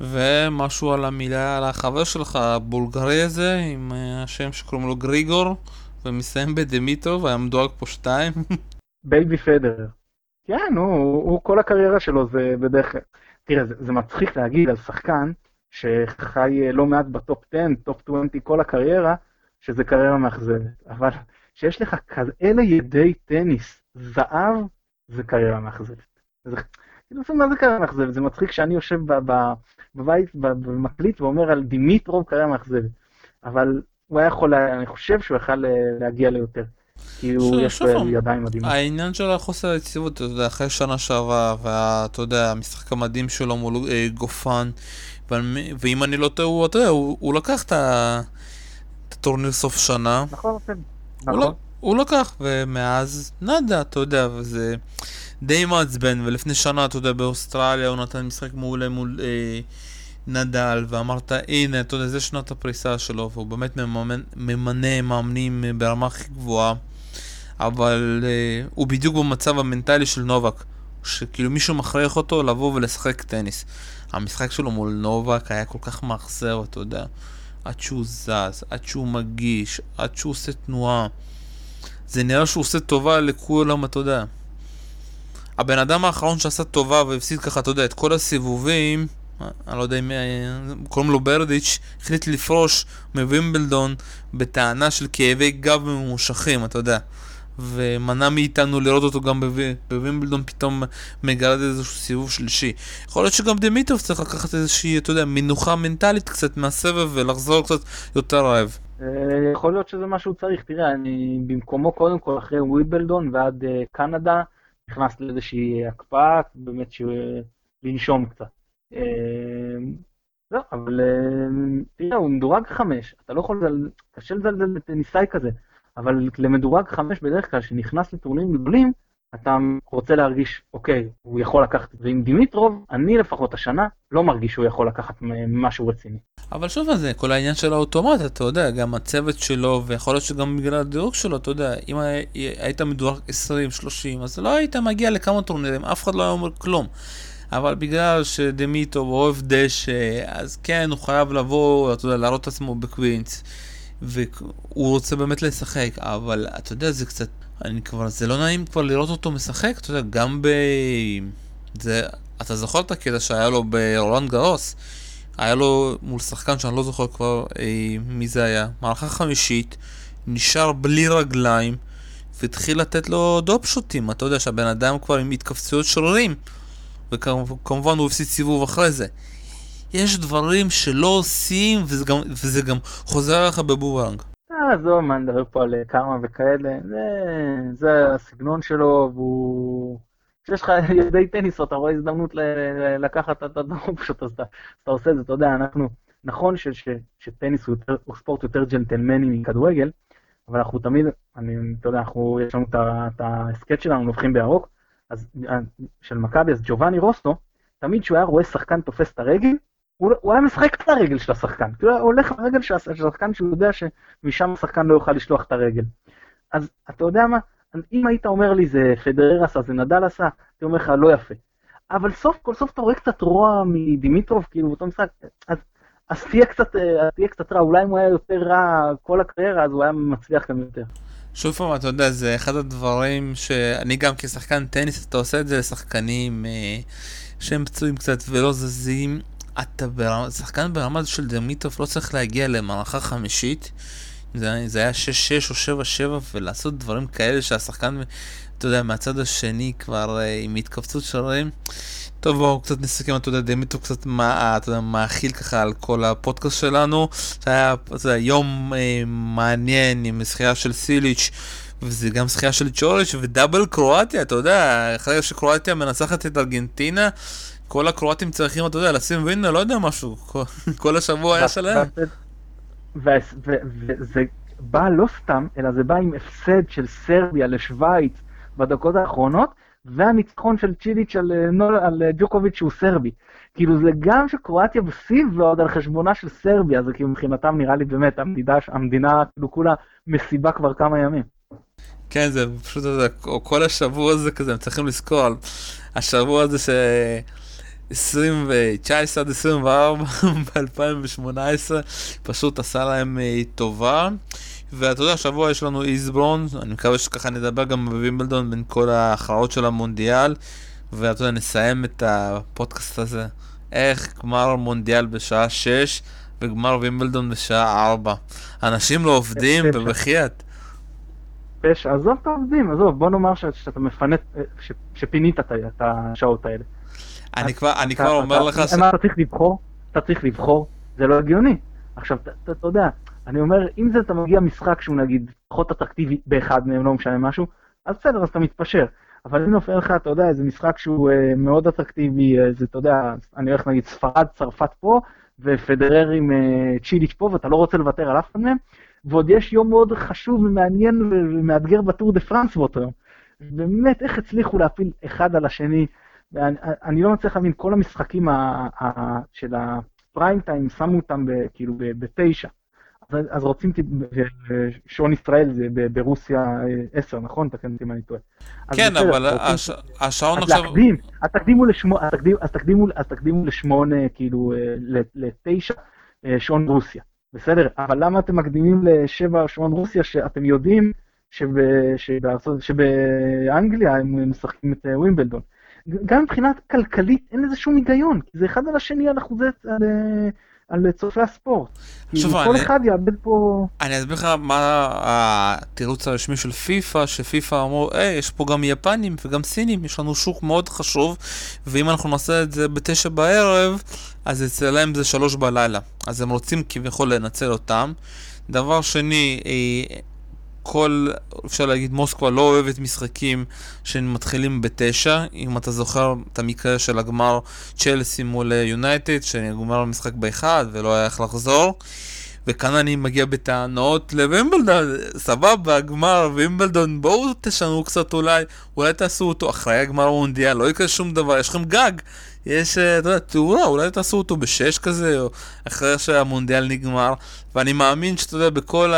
ומשהו על המילה, על החבר שלך, הבולגרי הזה, עם אה, השם שקוראים לו גריגור, ומסיים בדמיטרוב, היה מדורג פה שתיים. baby פדרר. כן, הוא, הוא כל הקריירה שלו זה בדרך כלל. תראה, זה, זה מצחיק להגיד על שחקן שחי אה, לא מעט ב top 10, top 20 כל הקריירה, שזה קריירה מאכזבת. אבל שיש לך כאלה ידי טניס, זהב, זה קריירה מאכזבת. זה, כאילו, מה זה קריירה מאכזבת? זה מצחיק שאני יושב בבית ומקליט ואומר על דימיטרוב קריירה מאכזבת. אבל הוא היה יכול, אני חושב שהוא יכל אה, להגיע ליותר. כי הוא יש לו ידיים מדהימות. העניין של החוסר היציבות, אתה יודע, אחרי שנה שעברה, ואתה יודע, המשחק המדהים שלו מול אה, גופן, ואם אני לא טועה, הוא, אתה יודע, הוא לקח את הטורניר סוף שנה. נכון, כן. לא- נכון. הוא לקח, ומאז נאדה, אתה יודע, וזה די מעצבן, ולפני שנה, אתה יודע, באוסטרליה הוא נתן משחק מעולה מול אה, נדל, ואמרת, הנה, אתה יודע, זה שנת הפריסה שלו, והוא באמת מממן, ממנה מאמנים ברמה הכי גבוהה. אבל uh, הוא בדיוק במצב המנטלי של נובק, שכאילו מישהו מכריח אותו לבוא ולשחק טניס. המשחק שלו מול נובק היה כל כך מאכזר, אתה יודע. עד שהוא זז, עד שהוא מגיש, עד שהוא עושה תנועה. זה נראה שהוא עושה טובה לכולם, אתה יודע. הבן אדם האחרון שעשה טובה והפסיד ככה, אתה יודע, את כל הסיבובים, אני לא יודע אם קוראים לו ברדיץ', החליט לפרוש מווימבלדון בטענה של כאבי גב ממושכים, אתה יודע. ומנע מאיתנו לראות אותו גם בווימבלדון פתאום מגרד איזשהו סיבוב שלישי. יכול להיות שגם דמיטרוב צריך לקחת איזושהי, אתה יודע, מנוחה מנטלית קצת מהסבב ולחזור קצת יותר רעב. אה, יכול להיות שזה מה שהוא צריך, תראה, אני במקומו קודם כל אחרי ווימבלדון ועד אה, קנדה, נכנס לאיזושהי הקפאה, באמת לנשום קצת. אה, לא, אבל תראה, הוא מדורג חמש, אתה לא יכול, קשה לזלזל בטניסאי כזה. אבל למדורג חמש בדרך כלל, שנכנס לטורנירים גדולים, אתה רוצה להרגיש, אוקיי, הוא יכול לקחת, ועם דימיטרוב, אני לפחות השנה, לא מרגיש שהוא יכול לקחת משהו רציני. אבל שוב זה, כל העניין של האוטומט, אתה יודע, גם הצוות שלו, ויכול להיות שגם בגלל הדירוג שלו, אתה יודע, אם היית מדורג 20-30, אז לא היית מגיע לכמה טורנירים, אף אחד לא היה אומר כלום. אבל בגלל שדמיטרוב אוהב דשא, אז כן, הוא חייב לבוא, אתה יודע, להראות את עצמו בקווינס. והוא רוצה באמת לשחק, אבל אתה יודע, זה קצת, אני כבר, זה לא נעים כבר לראות אותו משחק, אתה יודע, גם ב... זה, אתה זוכר את הקטע שהיה לו ברולנד גרוס? היה לו מול שחקן שאני לא זוכר כבר אה, מי זה היה, מערכה חמישית, נשאר בלי רגליים, והתחיל לתת לו drop shot ים, אתה יודע שהבן אדם כבר עם התכווצויות שרירים, וכמובן הוא הפסיד סיבוב אחרי זה. יש דברים שלא עושים, וזה גם, וזה גם חוזר לך בבומרנג. אה, עזוב, מה נדבר פה על קרמה וכאלה, זה, זה הסגנון שלו, והוא... כשיש לך ידי טניס, אתה רואה הזדמנות לקחת את הדרום פשוט, אז אתה, אתה עושה את זה, אתה יודע, אנחנו, נכון ש, ש, שטניס הוא, יותר, הוא ספורט יותר ג'נטלמני מכדורגל, אבל אנחנו תמיד, אני, אתה יודע, אנחנו, יש לנו את ההסכת שלנו, נובחים בירוק, אז של מכבי, אז ג'ובאני רוסטו, תמיד כשהוא היה רואה שחקן תופס את הרגל, הוא, הוא היה משחק את הרגל של השחקן, כאילו הוא הולך לרגל של השחקן שהוא יודע שמשם השחקן לא יוכל לשלוח את הרגל. אז אתה יודע מה, אם היית אומר לי זה פדרר עשה, זה נדל עשה, הייתי אומר לך לא יפה. אבל סוף כל סוף אתה רואה קצת רוע מדימיטרוב, כאילו באותו משחק, אז, אז תהיה קצת, אה, תהיה קצת רע, אולי אם הוא היה יותר רע כל הקריירה, אז הוא היה מצליח גם יותר. שוב פעם, אתה יודע, זה אחד הדברים שאני גם כשחקן טניס, אתה עושה את זה לשחקנים אה, שהם פצועים קצת ולא זזים, אתה ברמה, שחקן ברמה של דמיטרוף לא צריך להגיע למערכה חמישית. זה, זה היה 6-6 או 7-7 ולעשות דברים כאלה שהשחקן, אתה יודע, מהצד השני כבר אה, עם התכווצות שרירים. טוב בואו קצת נסכם, אתה יודע, דמיטרוף קצת מה, אתה יודע, מאכיל ככה על כל הפודקאסט שלנו. זה היה, אתה יודע, יום אה, מעניין עם זכייה של סיליץ'. וזה גם זכייה של צ'וריץ' ודאבל קרואטיה, אתה יודע, אחרי שקרואטיה מנצחת את ארגנטינה, כל הקרואטים צריכים, אתה יודע, לשים ווינר, לא יודע משהו, כל השבוע היה שלהם. וזה בא לא סתם, אלא זה בא עם הפסד של סרביה לשוויץ בדקות האחרונות, והניצחון של צ'יליץ' על, אה, על אה, ג'וקוביץ' שהוא סרבי. כאילו זה גם שקרואטיה בשיא ועוד על חשבונה של סרביה, זה כאילו מבחינתם נראה לי באמת, המדינה, המדינה כאילו כולה מסיבה כבר כמה ימים. כן, זה פשוט, כל השבוע הזה כזה, הם צריכים לזכור השבוע הזה ש... 2019 עד 24 ב-2018 פשוט עשה להם אה, טובה. ואתה יודע, השבוע יש לנו איזברון, אני מקווה שככה נדבר גם בווימבלדון בין כל ההכרעות של המונדיאל, ואתה יודע, נסיים את הפודקאסט הזה. איך גמר מונדיאל בשעה 6 וגמר וימבלדון בשעה 4. אנשים לא עובדים ובחייאת. פשע, עזוב את העובדים, עזוב, בוא נאמר שאתה מפנה, אה, שפינית את השעות האלה. אני כבר, אני כבר אומר לך ש... אתה צריך לבחור, אתה צריך לבחור, זה לא הגיוני. עכשיו, אתה יודע, אני אומר, אם זה אתה מגיע משחק שהוא נגיד פחות אטרקטיבי באחד מהם, לא משנה משהו, אז בסדר, אז אתה מתפשר. אבל אם נופל לך, אתה יודע, איזה משחק שהוא אה, מאוד אטרקטיבי, איזה, אתה יודע, אני הולך נגיד ספרד, צרפת פה, ופדרר עם אה, צ'יליץ' פה, ואתה לא רוצה לוותר על אף אחד מהם, ועוד יש יום מאוד חשוב ומעניין ומאתגר בטור דה פרנס באותו יום. באמת, איך הצליחו להפיל אחד על השני, ואני, אני לא מצליח להבין, כל המשחקים ה, ה, של הפריים טיים, שמו אותם ב, כאילו בתשע. אז, אז רוצים, שעון ישראל זה ברוסיה 10, אה, נכון? תקן אותי אם אני טועה. כן, אבל הש, השעון עכשיו... להקדים, אז תקדימו לשמונה, אז תקדימו, אז תקדימו לשמונה, כאילו, לתשע, שעון רוסיה. בסדר, אבל למה אתם מקדימים לשבע שמונה רוסיה שאתם יודעים שב- שבארצות- שבאנגליה הם משחקים את אה, ווימבלדון? גם מבחינת כלכלית אין לזה שום היגיון, כי זה אחד על השני על אחוזי, על, אה, על צופי הספורט. שוב, כל אני- אחד יאבד פה... אני אסביר לך מה התירוץ הרשמי של פיפא, שפיפא אמרו, היי, יש פה גם יפנים וגם סינים, יש לנו שוק מאוד חשוב, ואם אנחנו נעשה את זה בתשע בערב, אז אצלם זה שלוש בלילה. אז הם רוצים כביכול לנצל אותם. דבר שני, אה, כל, אפשר להגיד, מוסקבה לא אוהבת משחקים שמתחילים בתשע. אם אתה זוכר את המקרה של הגמר צ'לסי מול יונייטד, שנגמר המשחק באחד ולא היה איך לחזור. וכאן אני מגיע בטענות לווימבלדון, סבבה, גמר וימבלדון, בואו תשנו קצת אולי, אולי תעשו אותו אחרי הגמר המונדיאל, לא יקרה שום דבר, יש לכם גג, יש, אה, אתה יודע, תאורה, אולי תעשו אותו בשש כזה, או אחרי שהמונדיאל נגמר, ואני מאמין שאתה יודע, בכל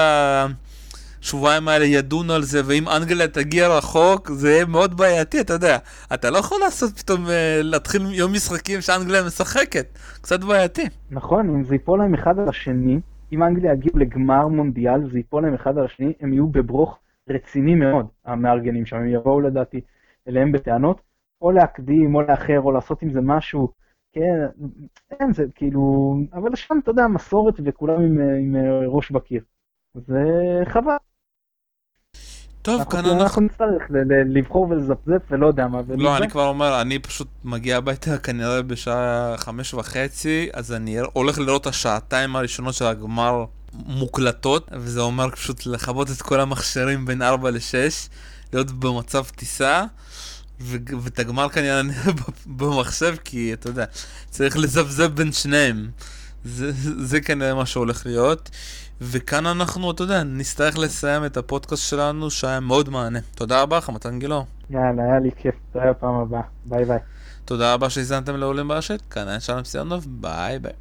השבועיים האלה ידונו על זה, ואם אנגליה תגיע רחוק, זה יהיה מאוד בעייתי, אתה יודע, אתה לא יכול לעשות פתאום, אה, להתחיל יום משחקים שאנגליה משחקת, קצת בעייתי. נכון, אם זה ייפול להם אחד על השני, אם אנגליה יגיעו לגמר מונדיאל, זה ייפול להם אחד על השני, הם יהיו בברוך רציני מאוד, המארגנים שם, הם יבואו לדעתי אליהם בטענות, או להקדים, או לאחר, או לעשות עם זה משהו, כן, אין, זה כאילו, אבל שם, אתה יודע, מסורת וכולם עם, עם ראש בקיר. זה חבל. טוב, כאן אנחנו... אנחנו נצטרך ל- ל- לבחור ולזפזפ ולא יודע מה. לא. אני כבר אומר, אני פשוט מגיע הביתה כנראה בשעה חמש וחצי, אז אני הולך לראות את השעתיים הראשונות של הגמר מוקלטות, וזה אומר פשוט לכבות את כל המכשירים בין 4 ל-6, להיות במצב טיסה, ואת הגמר כנראה במחשב, כי אתה יודע, צריך לזפזפ בין שניהם. זה, זה כנראה מה שהולך להיות. וכאן אנחנו, אתה יודע, נצטרך לסיים את הפודקאסט שלנו שהיה מאוד מהנה. תודה רבה לך, מתן גילאור. יאללה, היה לי כיף, תראה בפעם הבאה. ביי ביי. תודה רבה שהאזנתם לעולים לרשת, כאן היה שלום סיונוב, ביי ביי.